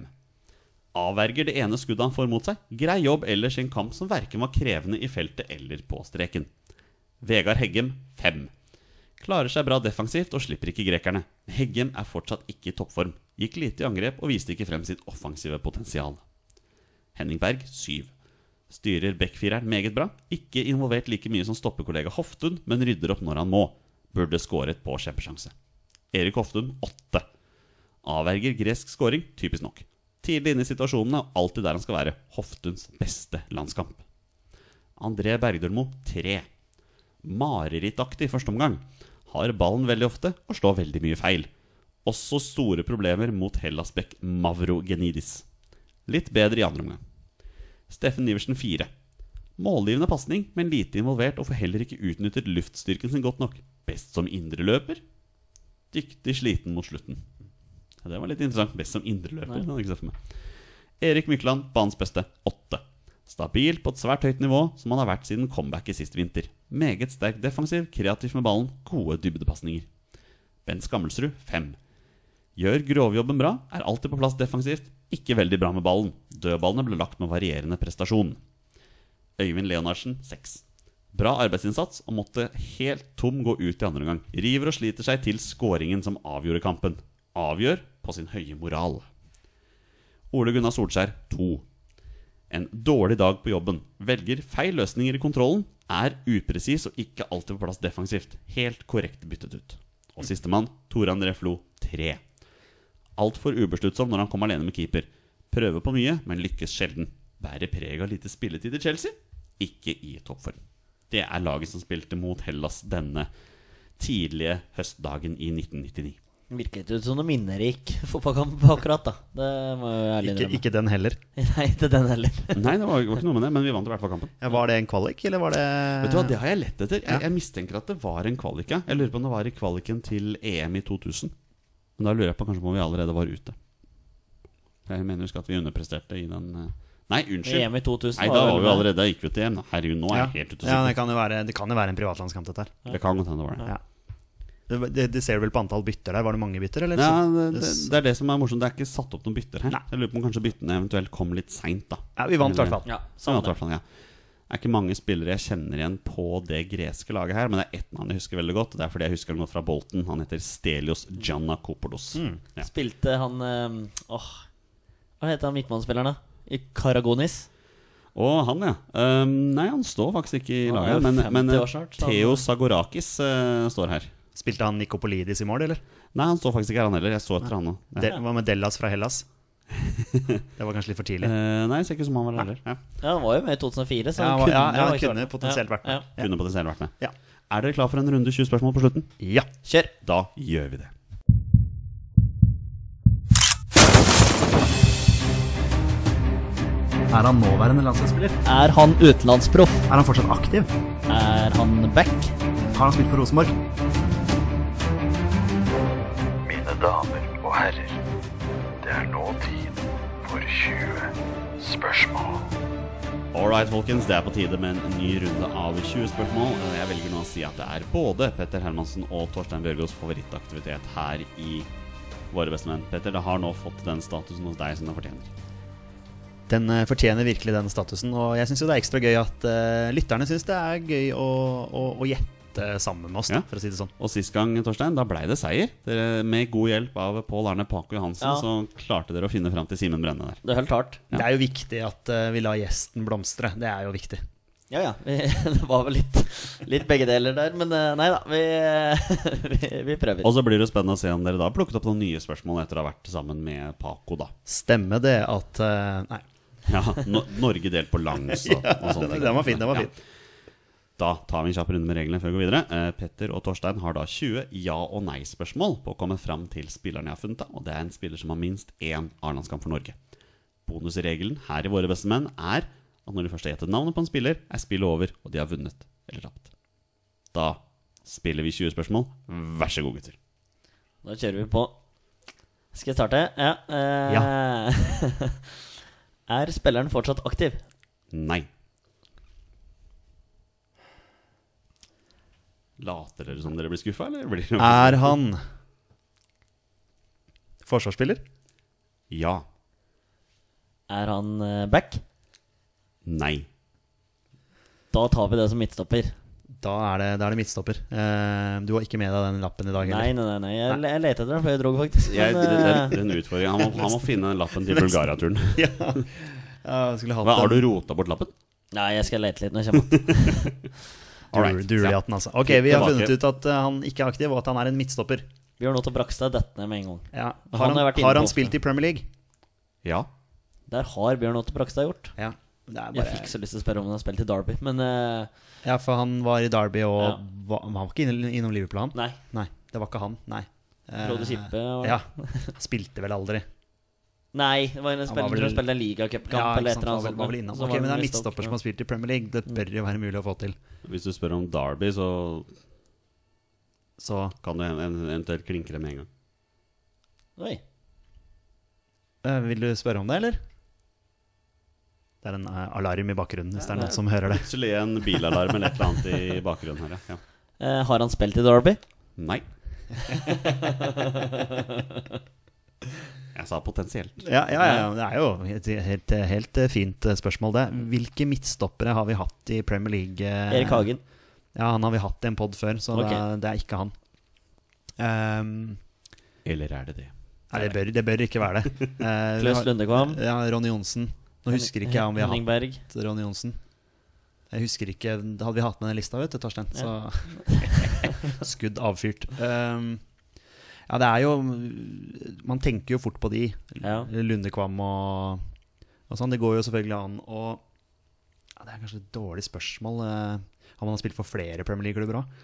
Avverger det ene skuddet han får mot seg. Grei jobb ellers i en kamp som verken var krevende i feltet eller på streken. Vegard Heggem 5. Klarer seg bra defensivt og slipper ikke grekerne. Heggem er fortsatt ikke i toppform. Gikk lite i angrep og viste ikke frem sitt offensive potensial. Henning Berg 7. Styrer backfireren meget bra. Ikke involvert like mye som stoppekollega Hoftun, men rydder opp når han må. Burde skåret på kjempesjanse. Erik Hoftun 8. Avverger gresk scoring, typisk nok. Tidlig inne i situasjonene og alltid der han skal være. Hoftuns beste landskamp. André Bergdølmo 3. Marerittaktig første omgang. Har ballen veldig ofte og slår veldig mye feil. Også store problemer mot Hellasbekk Mavro Genidis. Litt bedre i andre omgang. Steffen Iversen 4. Målgivende pasning, men lite involvert og får heller ikke utnyttet luftstyrken sin godt nok. Best som indreløper. Dyktig sliten mot slutten. Ja, det var litt interessant. Best som indreløper. Erik Mykland, banens beste, 8. Stabil på et svært høyt nivå, som han har vært siden comebacket sist vinter. Meget sterk defensiv, kreativ med ballen, gode dybdepasninger. Bent Skammelsrud, 5. Gjør grovjobben bra, er alltid på plass defensivt, ikke veldig bra med ballen. Dødballene ble lagt med varierende prestasjon. Øyvind Leonardsen, 6. Bra arbeidsinnsats og måtte helt tom gå ut i andre omgang. River og sliter seg til skåringen som avgjorde kampen. Avgjør på sin høye moral. Ole Gunnar Solskjær 2. En dårlig dag på jobben. Velger feil løsninger i kontrollen. Er upresis og ikke alltid på plass defensivt. Helt korrekt byttet ut. Og sistemann, Tore André Flo 3. Altfor ubesluttsom når han kom alene med keeper. Prøver på mye, men lykkes sjelden. Bærer preg av lite spilletid i Chelsea. Ikke i toppform. Det er laget som spilte mot Hellas denne tidlige høstdagen i 1999. Virker ikke ut som noe minnerik fotballkamp akkurat, da. Det må jeg ærlig Ikke, ikke den heller. Nei, ikke den heller. Nei, det var, var ikke noe med det, men vi vant i hvert fall kampen. Ja, var det en kvalik, eller var det Vet du hva, Det har jeg lett etter. Jeg, jeg mistenker at det var en kvalik. ja. Jeg lurer på om det var i kvaliken til EM i 2000. Men da lurer jeg på kanskje om vi allerede var ute. Jeg mener husk at vi underpresterte i den eh, Nei, unnskyld. EM i 2000 Nei, da var vi allerede Da gikk vi til EM. Herregud, nå er ja. jeg helt ute ja, det kan jo være, det kan jo være en privatlandskamp, dette her. Det kan godt hende det var det. Ja. Det, det, det ser du vel på antall bytter der. Var det mange bytter, eller? Ja, det, det, det er det som er morsomt. Det er ikke satt opp noen bytter her. Nei. Jeg lurer på om kanskje byttene eventuelt kom litt seint, da. ja, vi vant i hvert fall. Ja, Er ikke mange spillere jeg kjenner igjen på det greske laget her, men det er ett navn jeg husker veldig godt. og Det er fordi jeg husker han godt fra Bolten. Han heter Stelios Giannakopoulos. Mm. Ja. Spilte han eh, Åh, hva heter han midtmannsspilleren, da? I Karagonis? Og han, ja. Um, nei, han står faktisk ikke i laget, men, 50 men snart, Theo Sagorakis uh, står her. Spilte han Nikopolidis i mål, eller? Nei, han står faktisk ikke her, han heller. Jeg så etter han òg. Ja. Det, hva med Dellas fra Hellas? Det var kanskje litt for tidlig. Uh, nei, ser ikke ut som han var heller. Ja. Ja, han var jo med i 2004, så Ja, han var- kunne, ja, ja, han kunne potensielt vært med. Ja. Ja. Kunne potensielt vært med. Ja. Er dere klar for en runde 20 spørsmål på slutten? ja. Kjør! Da gjør vi det. Er han nåværende landslagsspiller? Er han utenlandsproff? Er han fortsatt aktiv? Er han back? Har han spilt for Rosenborg? Mine damer og herrer, er nå tid for 20 spørsmål. Alright, folkens. Det er på tide med en ny runde av 20 spørsmål. Jeg velger nå å si at det er både Petter Hermansen og Torstein Bjørgaas favorittaktivitet her i Våre bestemenn. Petter, det har nå fått den statusen hos deg som den fortjener. Den eh, fortjener virkelig den statusen, og jeg syns det er ekstra gøy at uh, lytterne syns det er gøy å, å, å gjette sammen med oss, da, Ja. for å si det sånn. Og sist gang, Torstein, da blei det seier. Dere, med god hjelp av Pål Arne Paco Johansen Ja. så klarte dere å finne fram til Simen Brenne der. Det er helt hardt. Det er jo viktig at eh, vi lar gjesten blomstre. Det er jo viktig. Ja, ja. Vi, det var vel litt, litt begge deler der, men eh, nei da. Vi, vi, vi prøver. Og så blir det spennende å se om dere da plukket opp noen nye spørsmål etter å ha vært sammen med Paco, da. Stemmer det at eh, Nei. Ja, no Norge delt på langs og, og sånne ting. Den var fin. Den var Ja. Da tar vi en kjapp runde med reglene før vi går videre. Eh, Petter og Torstein har da 20 ja- og nei-spørsmål på å komme fram til spilleren jeg har funnet. da, Og det er en spiller som har minst én A-landskamp for Norge. Bonusregelen her i Våre beste menn er at når de først har gjettet navnet på en spiller, er spillet over, og de har vunnet eller tapt. Da spiller vi 20 spørsmål. Vær så god, gutter. Da kjører vi på. Skal jeg starte? Ja. eh, er spilleren fortsatt aktiv? Nei. Later dere som dere blir skuffa, eller blir dere Er han forsvarsspiller? Ja. Er han eh, back? Nei. Da tar vi det som midtstopper. Da er det, da er det midtstopper. Eh, du har ikke med deg den lappen i dag Nei, heller? nei, nei. nei. Jeg, jeg leter etter den før jeg dro, faktisk. Jeg, Men, det, det, eh, det er en utfordring. Han må, han må finne den lappen til Bulgaria-turen. Ja. Ja, jeg skulle hatt Hva, Har du den. rota bort lappen? Nei, jeg skal lete litt når jeg kommer Alright, altså. Ok, vi har funnet ut at eh, han ikke er aktiv, og at han er en midtstopper. Bjørn Otto Brakstad detter ned med en gang. Ja. Har han, han, har han spilt i Premier League? Ja. Der har Bjørn Otto Brakstad gjort. Ja. Det er Jeg fikk så lyst til å spørre om han har spilt i Derby, men uh... ja, for han var i Derby, og Ja. var, han var ikke innom innom Liverpool, han? nei. Nei, det var ikke han. Nei. Eh, Frode Kippe og Ja. Spilte vel aldri. Nei, det var en spiller som spilte en ligacupkamp Ja, eller et eller annet. var innom. Ok, men det er midtstopper som har spilt i Premier League. Det bør jo være mulig å få til. Hvis du spør om Derby, så Så kan du en- en- eventuelt klinke det med en gang. Oi. Uh, vil du spørre om det, eller? Det er en uh, alarm i bakgrunnen, hvis det er noen som hører det. Plutselig en bilalarm eller et eller annet i bakgrunnen her, ja. ja. Eh, har han spilt i Derby? Nei. Jeg sa potensielt. Ja, ja, ja, det er jo et helt, helt eh, fint eh, spørsmål, det. Hvilke midtstoppere har vi hatt i Premier League? eh? Erik Hagen. Ja, han har vi hatt i en pod før, så okay. det, er, det er ikke han. Um, Eller er det det? nei, det bør, det bør ikke være det. Eh, Klaus har- Lundekvam. Ja, Ronny Johnsen. Nå husker ikke jeg om vi har Henningberg. Hatt Ronny Johnsen. Jeg husker ikke hadde vi hatt med den lista, vet du, Torstein. Så skudd avfyrt. Um, Ja, det er jo Man tenker jo fort på de. Ja. Lundekvam og, og sånn. Det går jo selvfølgelig an å ja, Det er kanskje et dårlig spørsmål. eh, Om man har spilt for flere Premier League-klubber òg.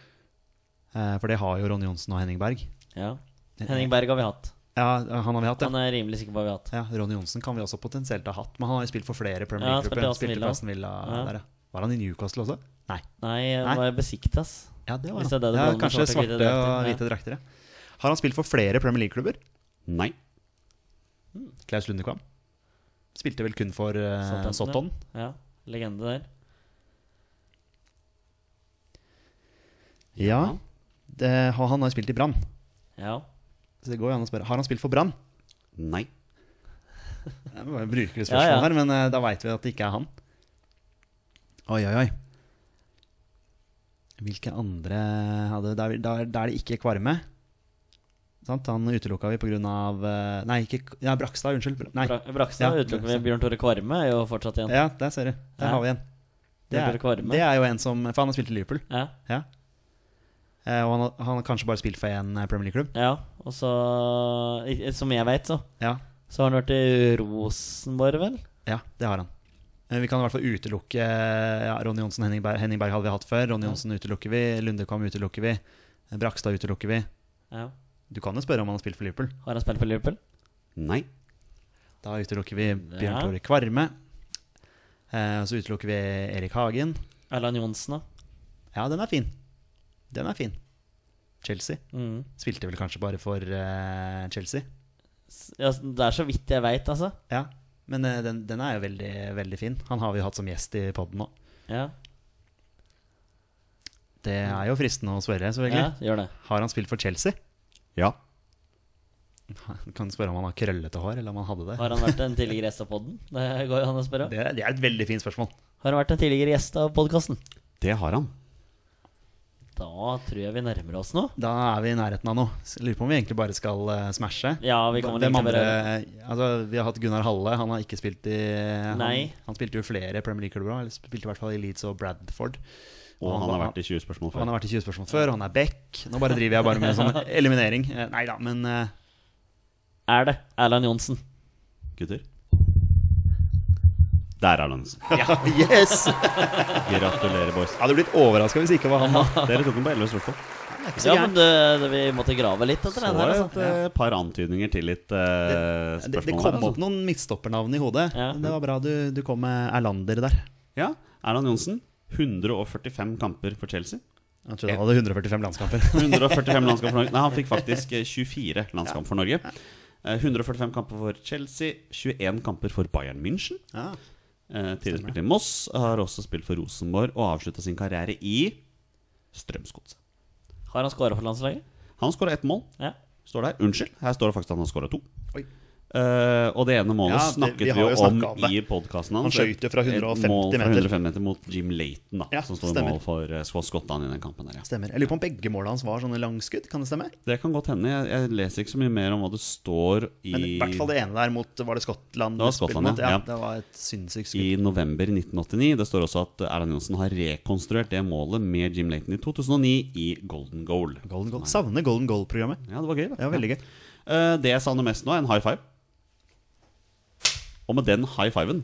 For det har jo Ronny Johnsen og Henning Berg. Ja. Henning Berg har vi hatt. Ja, han har vi hatt, ja. Han er rimelig sikker på hva vi har hatt. ja Ronny Johnsen kan vi også potensielt ha hatt. Men han har jo spilt for flere Premier Ja, League-klubber. spilte i Spilte Aston Villa. Ja. der, ja. Var han i Newcastle også? Nei. Nei, han var Besiktas. Ja, det var han. det det ja, kanskje svarte og hvite drakter, ja. Har han spilt for flere Premier League-klubber? Nei. Klaus Lundekvam? Spilte vel kun for uh, Sotton? Ja, legende der. Ja. Det, har- han har spilt i Brann. Ja. Så det går jo an å spørre. Har han spilt for Brann? Nei. Det er bare bruke spørsmål Ja, ja. her, men uh, da veit vi at det ikke er han. Oi, oi, oi. Hvilke andre hadde Da er- da er da er det ikke Kvarme. Sant? Han utelukka vi pga. Uh, nei, ikke Ja, Brakstad. Unnskyld. Nei. Bra Brakstad Ja, utelukka vi. Bjørn Tore Kvarme er jo fortsatt igjen. Ja, der ser du. Der Ja. har vi en. Det er, det er jo en som For han har spilt i Liverpool. Ja. Ja. Eh, og han han har kanskje bare spilt for én Premier League-klubb. ja. Og så, som jeg veit, så, Ja. så har han vært i Rosenborg, vel? ja, det har han. Men vi kan i hvert fall utelukke ja, Ronny Johnsen Henning Berg, Henning Berg hadde vi hatt før. Ronny. Johnsen utelukker vi. Lundekvam utelukker vi. Brakstad utelukker vi. Ja. Du kan jo spørre om han har spilt for Liverpool. Har han spilt for Liverpool? Nei. Da utelukker vi Bjørn Ja. Tore Kvarme. Eh, så utelukker vi Erik Hagen. Erland Johnsen, da? Ja, den er fin. Den er fin. Chelsea. Mm. Spilte vel kanskje bare for eh, Chelsea. Ja, det er så vidt jeg veit, altså. Ja, men eh, den, den er jo veldig, veldig fin. Han har vi jo hatt som gjest i poden nå. Ja, Det er jo fristende å spørre, ja gjør det. Har han spilt for Chelsea? Ja. Du kan spørre om han har krøllete hår, eller om han hadde det. Har han vært en tidligere gjest av podden? Det går jo an å spørre. Det, det er et veldig fint spørsmål. Har han vært en tidligere gjest av podkasten? Det har han. Da tror jeg vi nærmer oss noe. Da er vi i nærheten av noe. Så lurer på om vi egentlig bare skal uh, smashe. Ja, vi kan vel andre altså, Vi har hatt Gunnar Halle. Han har ikke spilt i Nei. han spilte jo flere Premier League-klubber. Eller spilte i hvert fall i Leeds og Bradford. Og han har vært i 20 spørsmål Og han har vært i 20 spørsmål før. Han er back. Nå bare driver jeg bare med sånn eliminering. Eh, Nei da, men uh... Er det Erland Johnsen? Gutter. Der er Johnsen. ja, yes! Gratulerer, boys. Jeg hadde blitt overraska hvis det ikke var han. da Dere tok den på 11 spørsmål. så Ja, men det, det, vi måtte grave litt etter Så den her. et Altså. eh, par antydninger til litt eh, Det, det spørsmål. kom her, altså. opp noen midtstoppernavn i hodet. Ja. Det var bra du, du kom med Erlander der. Ja, Erland Johnsen. 145 kamper for Chelsea. Jeg trodde han hadde 145 landskamper. 145 landskamper for Norge. Nei, han fikk faktisk eh, 24 landskamper for Norge. Eh, 145 kamper for Chelsea, 21 kamper for Bayern München. Ja. Eh, Tidligere spilt i Moss, har også spilt for Rosenborg og avslutta sin karriere i Strømsgodset. Har han skåra for landslaget? Han skåra ett mål, Ja. står der. Unnskyld, her står det faktisk at han har skåra to. Oi. Eh, og det ene målet Ja, det- snakket vi vi, jo om, om i podkasten hans. Han skøyt jo fra Et 150 mål fra meter. meter mot Jim Layton, da, Ja, som sto i mål for uh, Skottland i den kampen. der ja. Stemmer. Jeg lurer på om begge målene hans var sånne langskudd. Kan det stemme? Det kan godt hende. Jeg, jeg leser ikke så mye mer om hva det står i, Men i hvert fall det ene der mot Var det Skottland? Det var Skottland, mot? ja. Ja. Det var et sinnssykt i november 1989. Det står også at Erland Johnsen har rekonstruert det målet med Jim Layton i 2009 i Golden Goal. Golden Goal. Savner Golden Goal-programmet. Ja, det var gøy. da. Det var veldig gøy. Uh, det jeg savner mest nå, er en high five. Og med den high fiven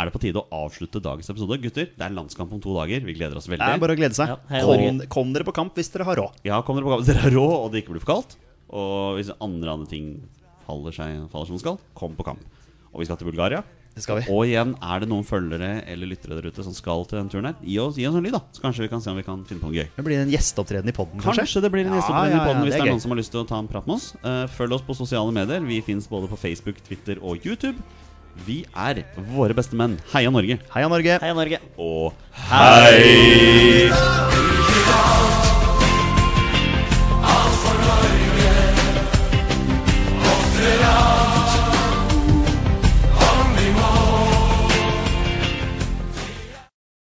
er det på tide å avslutte dagens episode. Gutter, det er landskamp om to dager. Vi gleder oss veldig. Det er bare å glede seg. Ja, hei, kom, kom dere på kamp hvis dere har råd. Ja, kom dere på kamp. hvis Dere har råd, og det ikke blir for kaldt. Og hvis andre andre ting faller, seg, faller som det skal, kom på kamp. Og vi skal til Bulgaria. Det skal vi. Og igjen, er det noen følgere eller lyttere der ute som skal til den turen her, gi oss, gi oss en lyd, da. Så kanskje vi kan se om vi kan finne på noe gøy. Det blir en gjesteopptreden i poden, kanskje? Kanskje det blir en Ja, gjesteopptreden ja, i podden hvis det det er er noen som har lyst til å ta en prat med oss. Uh, følg oss på sosiale medier. Vi fins både på Facebook, Twitter og YouTube. Vi er våre beste menn. Heia Norge. Heia Norge. Heia Norge. Og hei! hei.